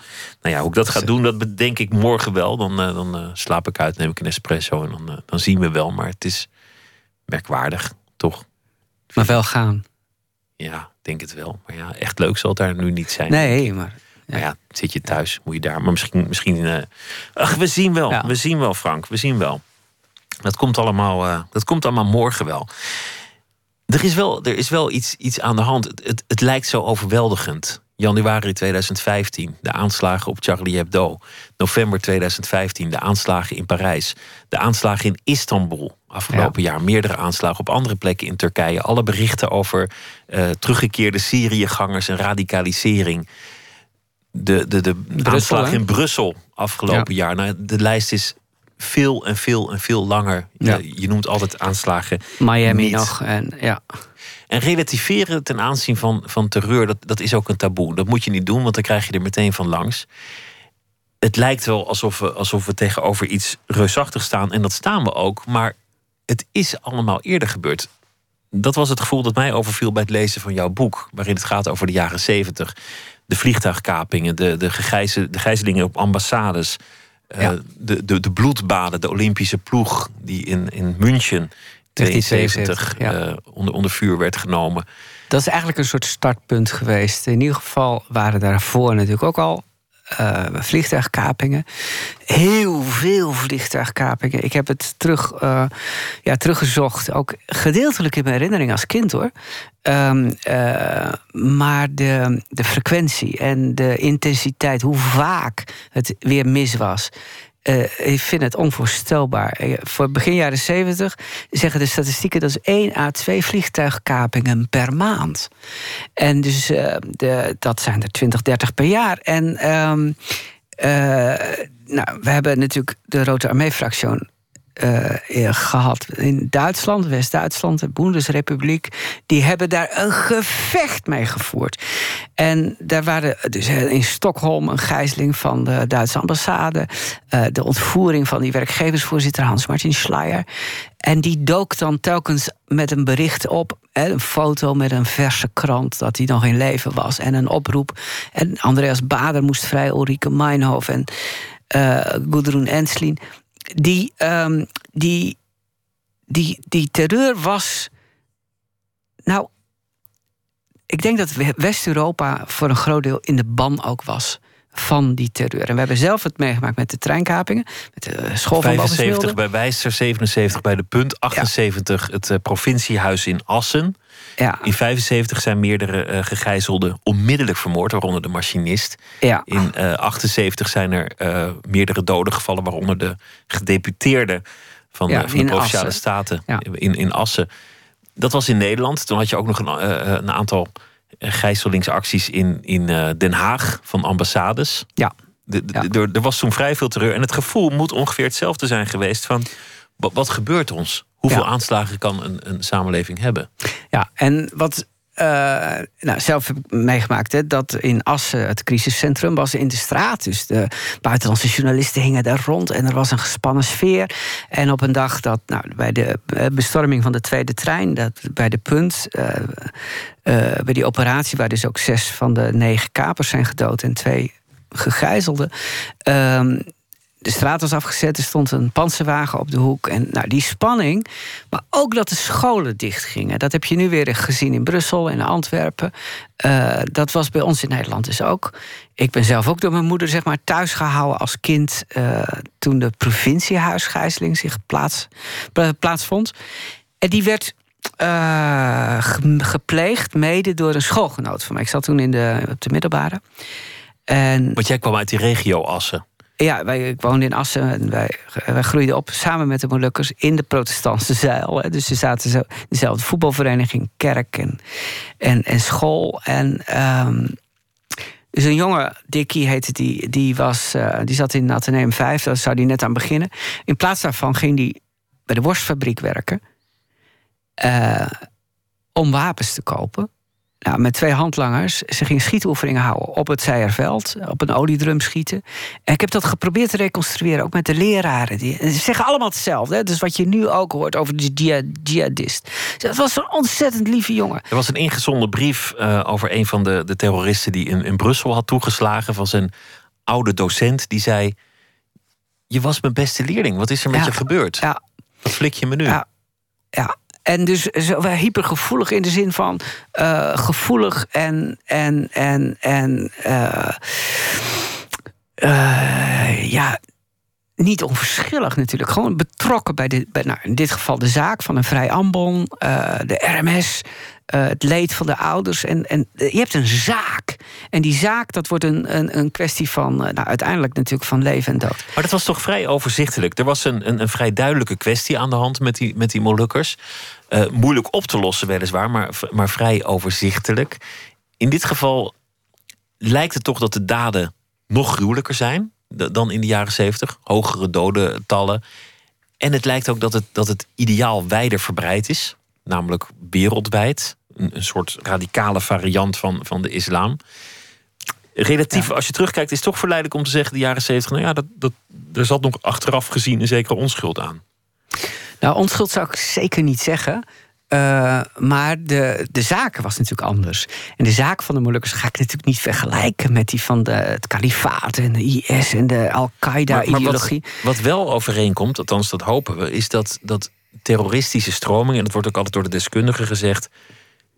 ja, hoe ik dat ga doen, dat bedenk ik morgen wel. Dan, dan slaap ik uit, neem ik een espresso en dan, dan zien we wel. Maar het is merkwaardig, toch? Maar wel gaan. Ja, denk het wel. Maar ja, echt leuk zal het daar nu niet zijn. Nee, maar. Ja. Maar ja, zit je thuis, moet je daar. Maar misschien, misschien uh, ach, we zien wel. Ja. We zien wel, Frank. We zien wel. Dat komt allemaal, uh, dat komt allemaal morgen wel. Er is wel, er is wel iets, iets aan de hand. Het, het, het lijkt zo overweldigend. Januari 2015, de aanslagen op Charlie Hebdo. November 2015, de aanslagen in Parijs. De aanslagen in Istanbul afgelopen ja. jaar. Meerdere aanslagen op andere plekken in Turkije. Alle berichten over uh, teruggekeerde Syriëgangers en radicalisering. De, de, de Brussel, aanslag hè? in Brussel afgelopen ja. jaar. Nou, de lijst is veel en veel en veel langer. Ja. Je, je noemt altijd aanslagen. Miami niet. nog. En, ja. En relativeren ten aanzien van, van terreur, dat, dat is ook een taboe. Dat moet je niet doen, want dan krijg je er meteen van langs. Het lijkt wel alsof we, alsof we tegenover iets reusachtig staan. En dat staan we ook. Maar het is allemaal eerder gebeurd. Dat was het gevoel dat mij overviel bij het lezen van jouw boek. Waarin het gaat over de jaren zeventig. De vliegtuigkapingen, de, de, de gijzelingen op ambassades. Ja. Uh, de, de, de bloedbaden, de Olympische ploeg die in, in München 72 ja. uh, onder, onder vuur werd genomen. Dat is eigenlijk een soort startpunt geweest. In ieder geval waren daarvoor natuurlijk ook al uh, vliegtuigkapingen. Heel veel vliegtuigkapingen. Ik heb het terug, uh, ja, teruggezocht. Ook gedeeltelijk in mijn herinnering als kind hoor. Um, uh, maar de, de frequentie en de intensiteit, hoe vaak het weer mis was. Uh, ik vind het onvoorstelbaar. Uh, voor begin jaren 70 zeggen de statistieken dat is 1 à 2 vliegtuigkapingen per maand. En dus uh, de, dat zijn er 20, 30 per jaar. En um, nou, we hebben natuurlijk de Rote Armee-fractie uh, gehad in Duitsland, West-Duitsland, de Bundesrepubliek. Die hebben daar een gevecht mee gevoerd. En daar waren dus in Stockholm een gijzeling van de Duitse ambassade. De ontvoering van die werkgeversvoorzitter Hans-Martin Schleier. En die dook dan telkens met een bericht op. Een foto met een verse krant dat hij nog in leven was. En een oproep. En Andreas Bader moest vrij, Ulrike Meinhof en uh, Gudrun Enslin die, um, die, die, die terreur was nou, ik denk dat we- West-Europa voor een groot deel in de ban ook was van die terreur. En we hebben zelf het meegemaakt met de treinkapingen, met de school van 75 Bovensmilde. bij Wijster, 77 bij de Punt, 78 het eh, provinciehuis in Assen. Ja, In 75 zijn meerdere eh, gegijzelden onmiddellijk vermoord, waaronder de machinist. ja. In eh 78 zijn er eh, meerdere doden gevallen, waaronder de gedeputeerde van, Ja, van de in provinciale Assen. staten in, in Assen. Dat was in Nederland. Toen had je ook nog een, eh, een aantal eh, gijzelingsacties in, in eh, Den Haag van ambassades. Ja. De- de- Ja. Er, er was toen vrij veel terreur. En het gevoel moet ongeveer hetzelfde zijn geweest van... wat, wat gebeurt ons? Hoeveel Ja. aanslagen kan een, een samenleving hebben? Ja, en wat. Eh, nou, zelf heb ik meegemaakt hè, dat in Assen het crisiscentrum was in de straat. Dus de buitenlandse journalisten hingen daar rond en er was een gespannen sfeer. En op een dag dat nou, bij de eh, bestorming van de tweede trein, dat, bij de punt, eh, bij die operatie, waar dus ook zes van de negen kapers zijn gedood en twee gegijzelden. ehm, de straat was afgezet, er stond een panzerwagen op de hoek. En nou, die spanning, maar ook dat de scholen dichtgingen. Dat heb je nu weer gezien in Brussel en Antwerpen. Eh, dat was bij ons in Nederland dus ook. Ik ben zelf ook door mijn moeder zeg maar, thuis gehouden als kind... eh, toen de provinciehuisgijzeling zich plaats, pla- plaatsvond. En die werd eh, ge- gepleegd mede door een schoolgenoot van mij. Ik zat toen in de, op de middelbare. En Want jij kwam uit die regio Assen. Ja, wij, ik woonde in Assen en wij, wij groeiden op samen met de Molukkers in de protestantse zeil. Hè. Dus ze zaten zo dezelfde voetbalvereniging, kerk en, en, en school. En ehm, dus een jongen, Dickie heette die, die, was, eh, die zat in Atheneum 5, daar zou die net aan beginnen. In plaats daarvan ging die bij de worstfabriek werken eh, om wapens te kopen. Nou, met twee handlangers. Ze gingen schietoefeningen houden op het Zijerveld. Op een oliedrum schieten. En ik heb dat geprobeerd te reconstrueren. Ook met de leraren. Die, ze zeggen allemaal hetzelfde. Hè? Dus wat je nu ook hoort over de jihad- jihadist. Dat was een ontzettend lieve jongen. Er was een ingezonden brief eh, over een van de, de terroristen die in, in Brussel had toegeslagen van zijn oude docent. Die zei: Je was mijn beste leerling. Wat is er met Ja. je gebeurd? Ja, Wat flik je me nu? Ja. ja. En dus zo hypergevoelig in de zin van eh, gevoelig en. en, en, en eh, eh, ja, niet onverschillig natuurlijk. Gewoon betrokken bij, de, bij nou, in dit geval de zaak van een vrij ambon, de RMS, het leed van de ouders. En, en je hebt een zaak. En die zaak, dat wordt een, een, een kwestie van, nou, uiteindelijk natuurlijk van leven en dood. Maar dat was toch vrij overzichtelijk. Er was een, een, een vrij duidelijke kwestie aan de hand met die, met die Molukkers. Eh, moeilijk op te lossen, weliswaar, maar, maar vrij overzichtelijk. In dit geval lijkt het toch dat de daden nog gruwelijker zijn dan in de jaren zeventig. Hogere dodentallen. En het lijkt ook dat het, dat het ideaal wijder verbreid is, namelijk wereldwijd. Een, een soort radicale variant van, van de islam. Relatief, als je terugkijkt, is het toch verleidelijk om te zeggen: de jaren zeventig, nou ja, dat, dat, er zat nog achteraf gezien een zekere onschuld aan. Nou, onschuld zou ik zeker niet zeggen. Eh, maar de, de zaak was natuurlijk anders. En de zaak van de Molukkers ga ik natuurlijk niet vergelijken met die van de, het kalifaat en de IS en de Al-Qaeda-ideologie. wat, wat wel overeenkomt, althans dat hopen we, is dat, dat terroristische stromingen, en dat wordt ook altijd door de deskundigen gezegd,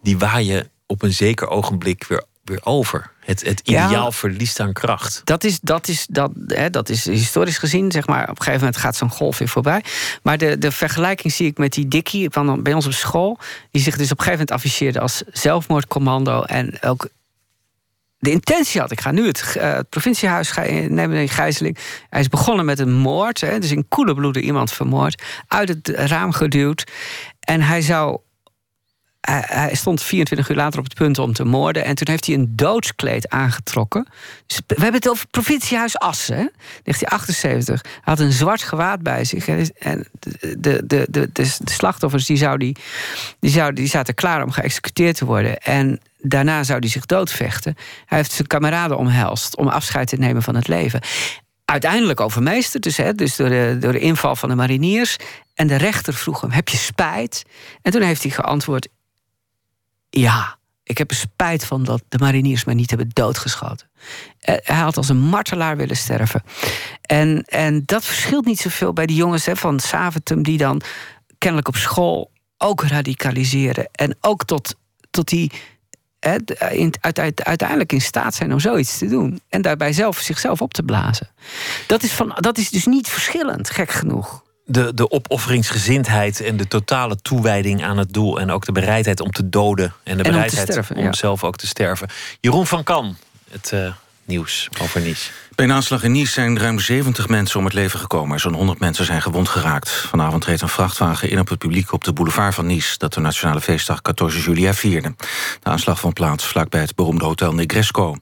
die waaien op een zeker ogenblik weer, weer over. Het, het Ja. ideaal verliest aan kracht. Dat is, dat, is, dat, hè, dat is historisch gezien, zeg maar. Op een gegeven moment gaat zo'n golf weer voorbij. Maar de, de vergelijking zie ik met die Dickie van bij ons op school. Die zich dus op een gegeven moment afficheerde als zelfmoordcommando. En ook de intentie had. Ik ga nu het, eh, het provinciehuis nemen in gijzeling. Hij is begonnen met een moord. Hè, dus in koele bloeden iemand vermoord. Uit het raam geduwd. En hij zou hij, stond 24 uur later op het punt om te moorden. En toen heeft hij een doodskleed aangetrokken. Dus we hebben het over provinciehuis Assen, hè? 1978. Hij had een zwart gewaad bij zich. En de, de, de, de, slachtoffers die, zou die, die, zou, die zaten klaar om geëxecuteerd te worden. En daarna zou hij zich doodvechten. Hij heeft zijn kameraden omhelst om afscheid te nemen van het leven. Uiteindelijk overmeesterd, dus, hè, dus door, de, door de inval van de mariniers. En de rechter vroeg hem: Heb je spijt? En toen heeft hij geantwoord: Ja, ik heb er spijt van dat de mariniers mij niet hebben doodgeschoten. Eh, Hij had als een martelaar willen sterven. En, en dat verschilt niet zoveel bij die jongens hè, van Saventem, die dan kennelijk op school ook radicaliseren. En ook tot tot die uiteindelijk in staat zijn om zoiets te doen. En daarbij zelf zichzelf op te blazen. Dat is, van, dat is dus niet verschillend, gek genoeg de, de opofferingsgezindheid en de totale toewijding aan het doel. En ook de bereidheid om te doden. En de bereidheid om, zelf ook te sterven. Jeroen van Kan, het uh, nieuws over Nice. Bij een aanslag in Nice zijn ruim 70 mensen om het leven gekomen. Zo'n 100 mensen zijn gewond geraakt. Vanavond reed een vrachtwagen in op het publiek op de boulevard van Nice... dat de nationale feestdag 14 juli vierde. De aanslag vond plaats vlakbij het beroemde hotel Negresco.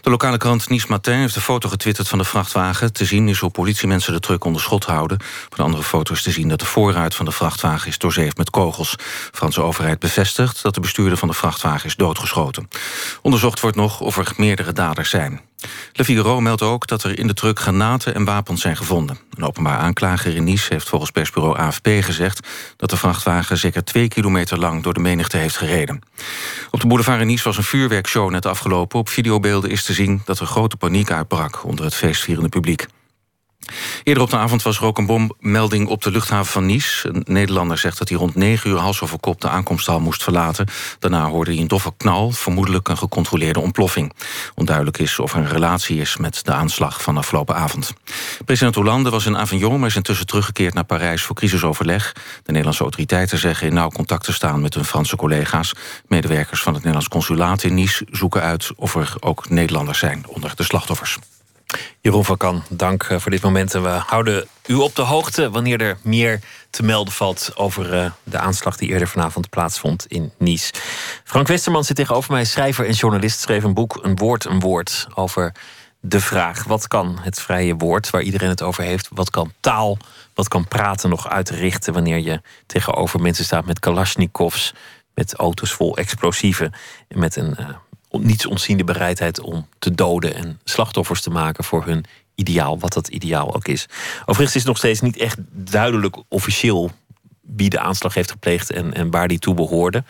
De lokale krant Nice Matin heeft een foto getwitterd van de vrachtwagen. Te zien is hoe politiemensen de truck onder schot houden. Op een andere foto is te zien dat de voorruit van de vrachtwagen is doorzeefd met kogels. De Franse overheid bevestigt dat de bestuurder van de vrachtwagen is doodgeschoten. Onderzocht wordt nog of er meerdere daders zijn. Le Figaro meldt ook dat er in de truck granaten en wapens zijn gevonden. Een openbaar aanklager in Nice heeft volgens persbureau AFP gezegd... dat de vrachtwagen zeker twee kilometer lang door de menigte heeft gereden. Op de boulevard in Nice was een vuurwerkshow net afgelopen. Op videobeelden is te zien dat er grote paniek uitbrak... onder het feestvierende publiek. Eerder op de avond was er ook een bommelding op de luchthaven van Nice. Een Nederlander zegt dat hij rond 9 uur hals over kop de aankomsthal moest verlaten. Daarna hoorde hij een doffe knal, vermoedelijk een gecontroleerde ontploffing. Onduidelijk is of er een relatie is met de aanslag van afgelopen avond. President Hollande was in Avignon, maar is intussen teruggekeerd naar Parijs voor crisisoverleg. De Nederlandse autoriteiten zeggen in nauw contact te staan met hun Franse collega's. Medewerkers van het Nederlands consulaat in Nice zoeken uit of er ook Nederlanders zijn onder de slachtoffers. Jeroen van Kan, dank eh, voor dit moment. En we houden u op de hoogte wanneer er meer te melden valt over eh, de aanslag die eerder vanavond plaatsvond in Nice. Frank Westerman zit tegenover mij, schrijver en journalist, schreef een boek Een woord, een woord over de vraag: wat kan het vrije woord, waar iedereen het over heeft, wat kan taal, wat kan praten nog uitrichten wanneer je tegenover mensen staat met Kalashnikovs, met auto's vol explosieven en met een uh, niets ontziende bereidheid om te doden en slachtoffers te maken voor hun ideaal, wat dat ideaal ook is. Overigens is nog steeds niet echt duidelijk officieel wie de aanslag heeft gepleegd en, en waar die toe behoorde.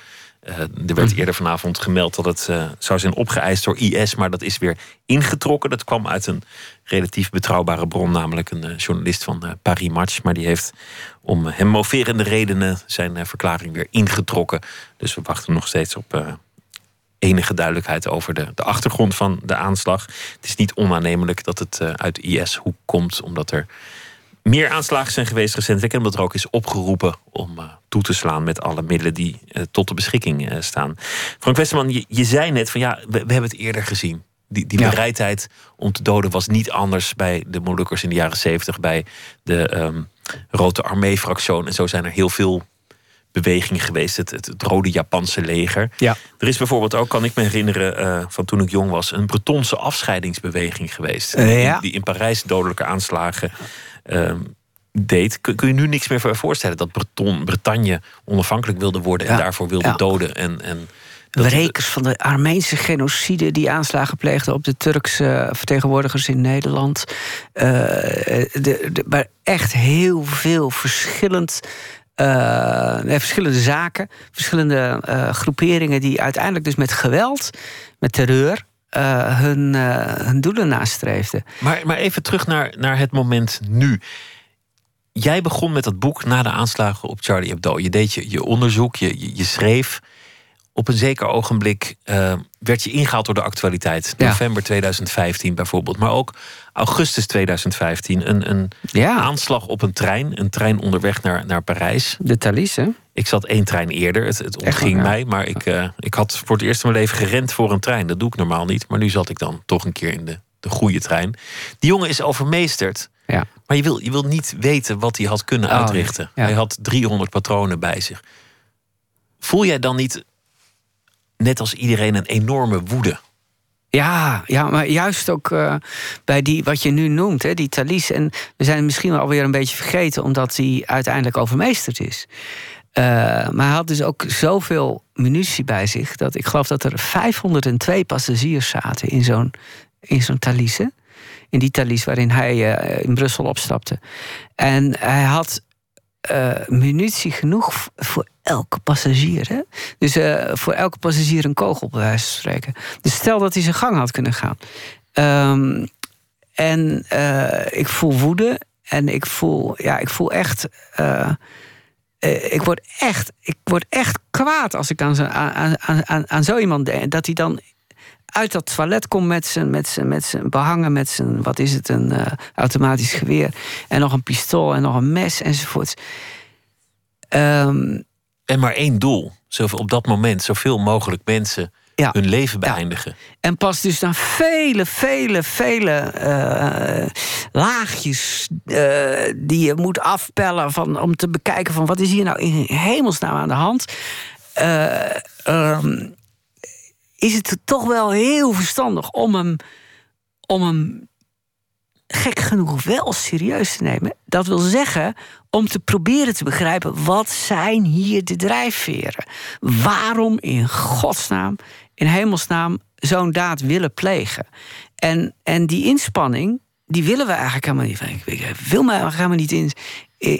Uh, er werd mhm. eerder vanavond gemeld dat het uh, zou zijn opgeëist door IS, maar dat is weer ingetrokken. Dat kwam uit een relatief betrouwbare bron, namelijk een uh, journalist van Paris Match. Maar die heeft om hem moverende redenen zijn verklaring weer ingetrokken. Dus we wachten nog steeds op enige duidelijkheid over de, de achtergrond van de aanslag. Het is niet onaannemelijk dat het uh, uit IS-hoek komt, omdat er meer aanslagen zijn geweest recentelijk. En omdat er ook is opgeroepen om uh, toe te slaan met alle middelen die uh, tot de beschikking staan. Frank Westerman, je, je, zei net van ja, we, we hebben het eerder gezien. Die, die ja. bereidheid om te doden was niet anders bij de Molukkers in de jaren zeventig, bij de um, Rote Armee-fractie. En zo zijn er heel veel beweging geweest, het, het, Rode Japanse leger. Ja. Er is bijvoorbeeld ook, kan ik me herinneren, uh, van toen ik jong was, een Bretonse afscheidingsbeweging geweest. Uh, ja. die, die, in Parijs dodelijke aanslagen uh, deed. Kun, kun, je nu niks meer voorstellen dat Breton, Bretagne onafhankelijk wilde worden en daarvoor wilde ja. doden? En, en Berekers van de Armeense genocide die aanslagen pleegden op de Turkse vertegenwoordigers in Nederland. Uh, de, de, maar echt heel veel verschillend verschillende zaken, verschillende uh, groeperingen die uiteindelijk dus met geweld, met terreur, uh, hun, hun doelen nastreefden. Maar, maar even terug naar, naar het moment nu. Jij begon met dat boek na de aanslagen op Charlie Hebdo. Je deed je, je onderzoek, je, je schreef op een zeker ogenblik uh, werd je ingehaald door de actualiteit. November 2015 bijvoorbeeld. Maar ook augustus 2015. Een, een ja. aanslag op een trein. Een trein onderweg naar, naar Parijs. De Thalys, hè? Ik zat één trein eerder. Het, het ontging ja. mij. Maar ik, uh, ik had voor het eerst in mijn leven gerend voor een trein. Dat doe ik normaal niet. Maar nu zat ik dan toch een keer in de, de goede trein. Die jongen is overmeesterd. Ja. Maar je wil, je wil niet weten wat hij had kunnen Oh, uitrichten. Hij had 300 patronen bij zich. Voel jij dan niet net als iedereen een enorme woede. Ja, ja, maar juist ook uh, bij die, wat je nu noemt, hè, die Thalys. En we zijn misschien alweer een beetje vergeten, omdat hij uiteindelijk overmeesterd is. Uh, maar hij had dus ook zoveel munitie bij zich, dat ik geloof dat er 502 passagiers zaten in zo'n in zo'n Thalys. In die Thalys waarin hij uh, in Brussel opstapte. En hij had uh, munitie genoeg voor elke passagier. Hè? Dus uh, voor elke passagier een kogel, bij wijze van spreken. Dus stel dat hij zijn gang had kunnen gaan. Um, en uh, ik voel woede. En ik voel, ja, ik voel echt eh, ik, word echt, ik word echt kwaad als ik aan, aan, aan, aan zo iemand denk. Dat hij dan uit dat toilet komt met zijn, met zijn, met zijn behangen, met zijn, wat is het, een uh, automatisch geweer. En nog een pistool en nog een mes enzovoorts. Um, en maar één doel. Zoveel, op dat moment zoveel mogelijk mensen ja. hun leven beëindigen. Ja. En pas dus dan vele, vele, vele uh, laagjes uh, die je moet afpellen van, om te bekijken van wat is hier nou in hemelsnaam aan de hand. Uh, um, is het toch wel heel verstandig om hem, om hem gek genoeg wel serieus te nemen. Dat wil zeggen om te proberen te begrijpen wat zijn hier de drijfveren. Waarom in godsnaam, in hemelsnaam zo'n daad willen plegen. En, en die inspanning, die willen we eigenlijk helemaal niet. Ik wil me helemaal niet in,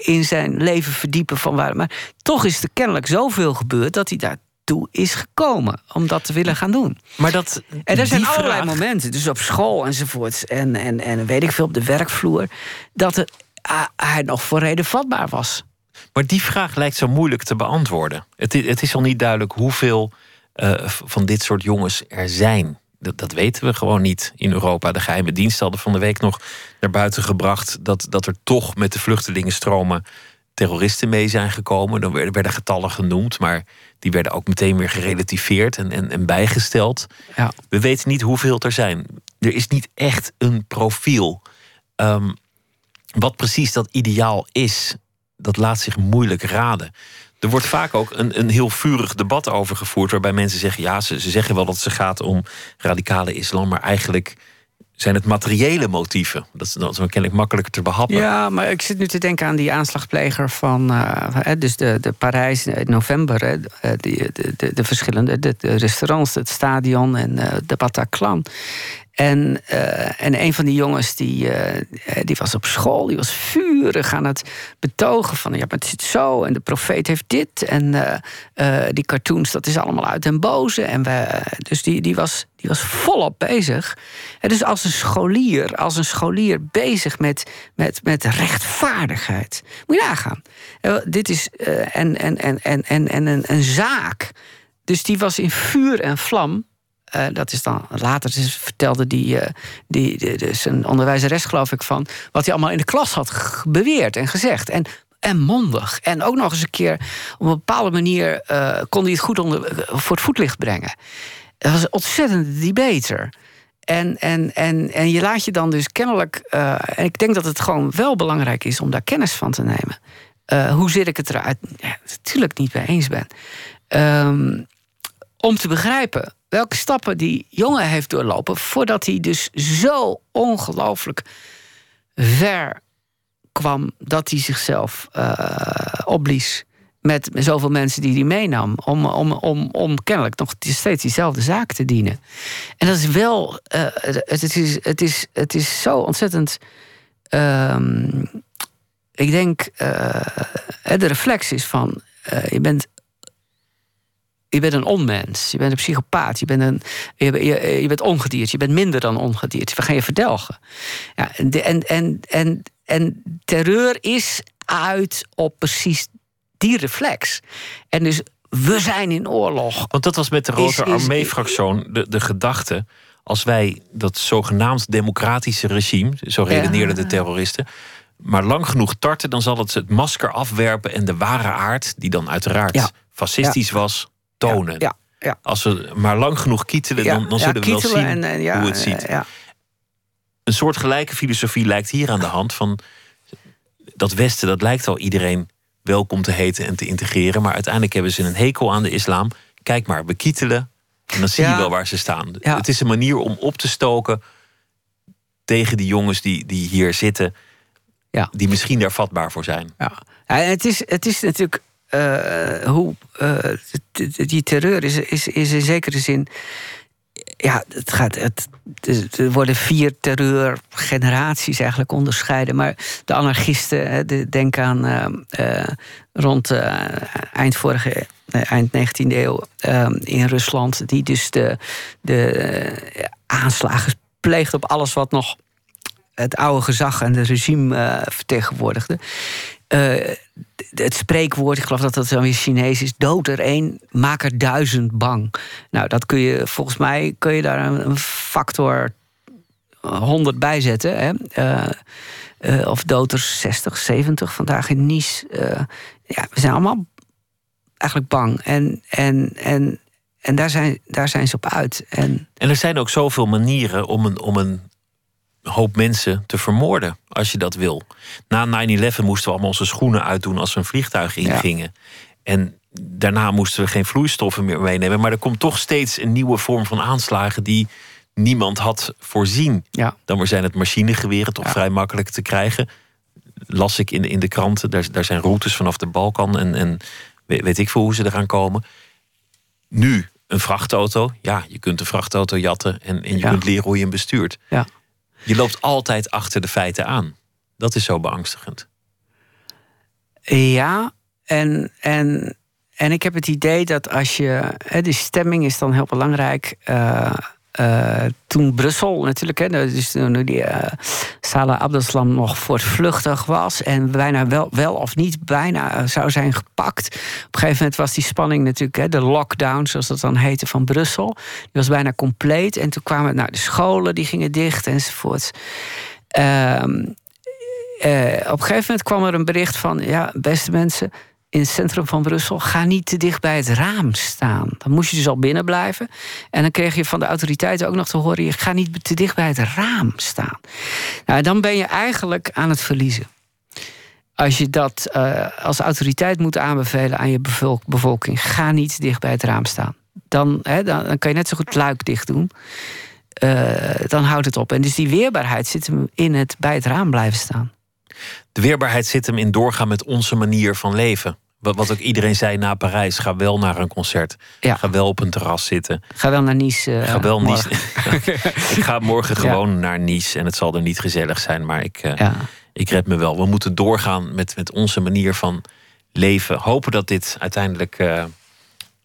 in zijn leven verdiepen van waar. Maar toch is er kennelijk zoveel gebeurd dat hij daar toe is gekomen om dat te willen gaan doen. Maar dat, en er zijn allerlei momenten, dus op school enzovoort, en, en, en weet ik veel op de werkvloer, dat het, uh, hij nog voor reden vatbaar was. Maar die vraag lijkt zo moeilijk te beantwoorden. Het, is, het is al niet duidelijk hoeveel uh, van dit soort jongens er zijn. Dat, dat, weten we gewoon niet in Europa. De geheime dienst hadden van de week nog naar buiten gebracht dat, dat er toch met de vluchtelingenstromen terroristen mee zijn gekomen. Dan werden, werden getallen genoemd, maar die werden ook meteen weer gerelativeerd en, en, en bijgesteld. Ja. We weten niet hoeveel er zijn. Er is niet echt een profiel. Um, wat precies dat ideaal is, dat laat zich moeilijk raden. Er wordt vaak ook een, een heel vurig debat over gevoerd, waarbij mensen zeggen: ja, ze, ze zeggen wel dat het gaat om radicale islam, maar eigenlijk zijn het materiële motieven. Dat is, is kennelijk makkelijker te behappen. Ja, maar ik zit nu te denken aan die aanslagpleger van... Uh, dus de, de Parijs in november. Hè, eh, die, de, de, de verschillende de, de restaurants, het stadion en uh, de Bataclan. En, uh, en een van die jongens die, uh, die was op school, die was vurig aan het betogen van ja, maar het zit zo en de profeet heeft dit en uh, die cartoons, dat is allemaal uit den boze. En we, dus die, die, was, die was volop bezig. En dus als een scholier, als een scholier bezig met, met, met rechtvaardigheid. Moet je nagaan. dit is en, en, en, en, en, en een, een zaak. Dus die was in vuur en vlam uh, dat is dan later dus vertelde die, uh, die, die, dus een onderwijzeres, geloof ik, van wat hij allemaal in de klas had beweerd en gezegd. En, en mondig. En ook nog eens een keer op een bepaalde manier uh, kon hij het goed onder, voor het voetlicht brengen. Dat was een ontzettende debater. En, en, en, en je laat je dan dus kennelijk. en ik denk dat het gewoon wel belangrijk is om daar kennis van te nemen. hoe zit ik het eruit? Ja, natuurlijk niet mee eens ben. Um, om te begrijpen welke stappen die jongen heeft doorlopen voordat hij dus zo ongelooflijk ver kwam dat hij zichzelf uh, opblies met zoveel mensen die hij meenam. Om, om, om, om kennelijk nog steeds diezelfde zaak te dienen. En dat is wel. Uh, het, is, het, is, het is zo ontzettend. Um, ik denk. Uh, de reflex is van. je bent je bent een onmens, je bent een psychopaat, je bent, een, je, je, je bent ongedierd, je bent minder dan ongedierd. We gaan je verdelgen. Ja, en, en, en, en terreur is uit op precies die reflex. En dus we zijn in oorlog. Want dat was met de Rote Armee-fractie de, de gedachte. Als wij dat zogenaamd democratische regime, zo redeneerden de terroristen, maar lang genoeg tarten, dan zal het het masker afwerpen en de ware aard, die dan uiteraard fascistisch was, tonen. Ja, ja, Als we maar lang genoeg kietelen, dan, dan zullen we wel zien en, hoe het ziet. Een soort gelijke filosofie lijkt hier aan de hand van dat Westen, dat lijkt al iedereen welkom te heten en te integreren. Maar uiteindelijk hebben ze een hekel aan de islam. Kijk maar, we kietelen en dan zie je wel waar ze staan. Het is een manier om op te stoken tegen die jongens die, die hier zitten. Ja. Die misschien daar vatbaar voor zijn. Ja. ja het, is, het is natuurlijk uh, hoe uh, die terreur is, is, is in zekere zin. Ja, het gaat, het, er worden vier terreurgeneraties eigenlijk onderscheiden. Maar de anarchisten, de, denk aan uh, rond eind vorige, eind 19e eeuw in Rusland, die dus de, de aanslagen pleegt op alles wat nog het oude gezag en het regime vertegenwoordigde. Eh, het spreekwoord, ik geloof dat dat dan weer Chinees is, dood er één, maak er duizend bang. Nou, dat kun je, volgens mij kun je daar een, factor 100 bij zetten. Hè? Uh, of dood er 60, 70 vandaag in Nice. ja, we zijn allemaal eigenlijk bang. En, en, en, en daar, zijn, daar zijn ze op uit. En, en er zijn ook zoveel manieren om een, om een hoop mensen te vermoorden, als je dat wil. Na 9-11 moesten we allemaal onze schoenen uitdoen als we een vliegtuig ingingen. En daarna moesten we geen vloeistoffen meer meenemen. Maar er komt toch steeds een nieuwe vorm van aanslagen die niemand had voorzien. Ja. Dan maar zijn het machinegeweren toch vrij makkelijk te krijgen. Las ik in de, in de kranten, daar, daar zijn routes vanaf de Balkan en, en weet, ik veel hoe ze eraan komen. Nu een vrachtauto. Ja, je kunt een vrachtauto jatten en, en je kunt leren hoe je hem bestuurt. Ja. Je loopt altijd achter de feiten aan. Dat is zo beangstigend. Ja, en, en, en ik heb het idee dat als je. Hè, stemming is dan heel belangrijk. Uh, uh, toen Brussel natuurlijk, hè, dus toen die uh, Salah Abdeslam nog voortvluchtig was en bijna wel, wel of niet bijna zou zijn gepakt. Op een gegeven moment was die spanning natuurlijk, hè, de lockdown, zoals dat dan heette, van Brussel. Die was bijna compleet. En toen kwamen nou, de scholen die gingen dicht enzovoort. Uh, op een gegeven moment kwam er een bericht van: ja, beste mensen in het centrum van Brussel, ga niet te dicht bij het raam staan. Dan moest je dus al binnen blijven. En dan kreeg je van de autoriteiten ook nog te horen: je gaat niet te dicht bij het raam staan. Nou, dan ben je eigenlijk aan het verliezen. Als je dat uh, als autoriteit moet aanbevelen aan je bevolking, ga niet dicht bij het raam staan. Dan, dan, kan je net zo goed het luik dicht doen. Uh, dan houdt het op. En dus die weerbaarheid zit hem in het bij het raam blijven staan. De weerbaarheid zit hem in doorgaan met onze manier van leven. Wat, wat ook iedereen zei na Parijs: ga wel naar een concert. Ga wel op een terras zitten. Ga wel naar Nice. Uh, ga wel Nice. ik ga morgen gewoon naar Nice en het zal er niet gezellig zijn, maar ik, uh, ja. ik red me wel. We moeten doorgaan met, met onze manier van leven. Hopen dat dit uiteindelijk uh,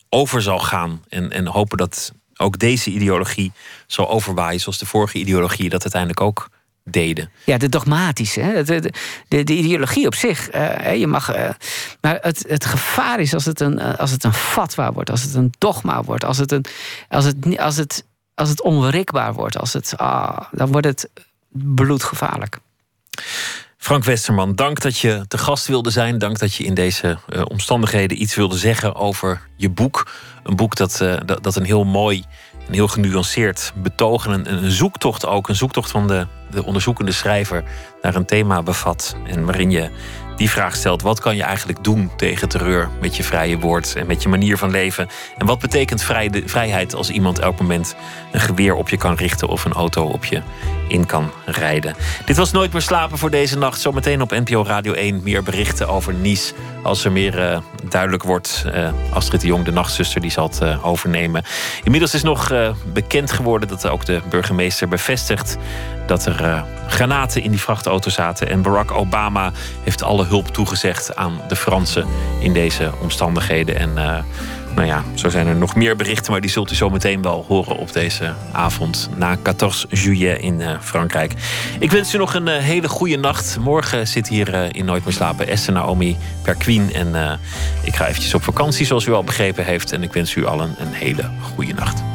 over zal gaan. En, en hopen dat ook deze ideologie zal overwaaien, zoals de vorige ideologie dat uiteindelijk ook deden. Ja, de dogmatische, hè? De, de, de, ideologie op zich. Uh, je mag, uh, maar het, het gevaar is als het, een, uh, als het een fatwa wordt, als het een dogma wordt, als het, een, als het, als het, als het onwrikbaar wordt, als het, ah, dan wordt het bloedgevaarlijk. Frank Westerman, dank dat je te gast wilde zijn. Dank dat je in deze omstandigheden iets wilde zeggen over je boek. Een boek dat, dat, dat een heel mooi een heel genuanceerd betogen. Een, een zoektocht ook. Een zoektocht van de, de onderzoekende schrijver naar een thema bevat. En waarin je die vraag stelt: wat kan je eigenlijk doen tegen terreur met je vrije woord en met je manier van leven? En wat betekent vrijheid als iemand elk moment een geweer op je kan richten of een auto op je in kan rijden? Dit was Nooit meer slapen voor deze nacht. Zometeen op NPO Radio 1 meer berichten over Nice. Als er meer uh, duidelijk wordt, uh, Astrid de Jong, de nachtzuster, die zal het uh, overnemen. Inmiddels is nog bekend geworden dat ook de burgemeester bevestigt dat er granaten in die vrachtauto zaten. En Barack Obama heeft alle hulp toegezegd aan de Fransen in deze omstandigheden. En nou ja, zo zijn er nog meer berichten, maar die zult u zo meteen wel horen op deze avond na 14 juillet in uh, Frankrijk. Ik wens u nog een uh, hele goede nacht. Morgen zit hier in Nooit meer slapen Esther Naomi Perquin. En ik ga eventjes op vakantie, zoals u al begrepen heeft. En ik wens u allen een hele goede nacht.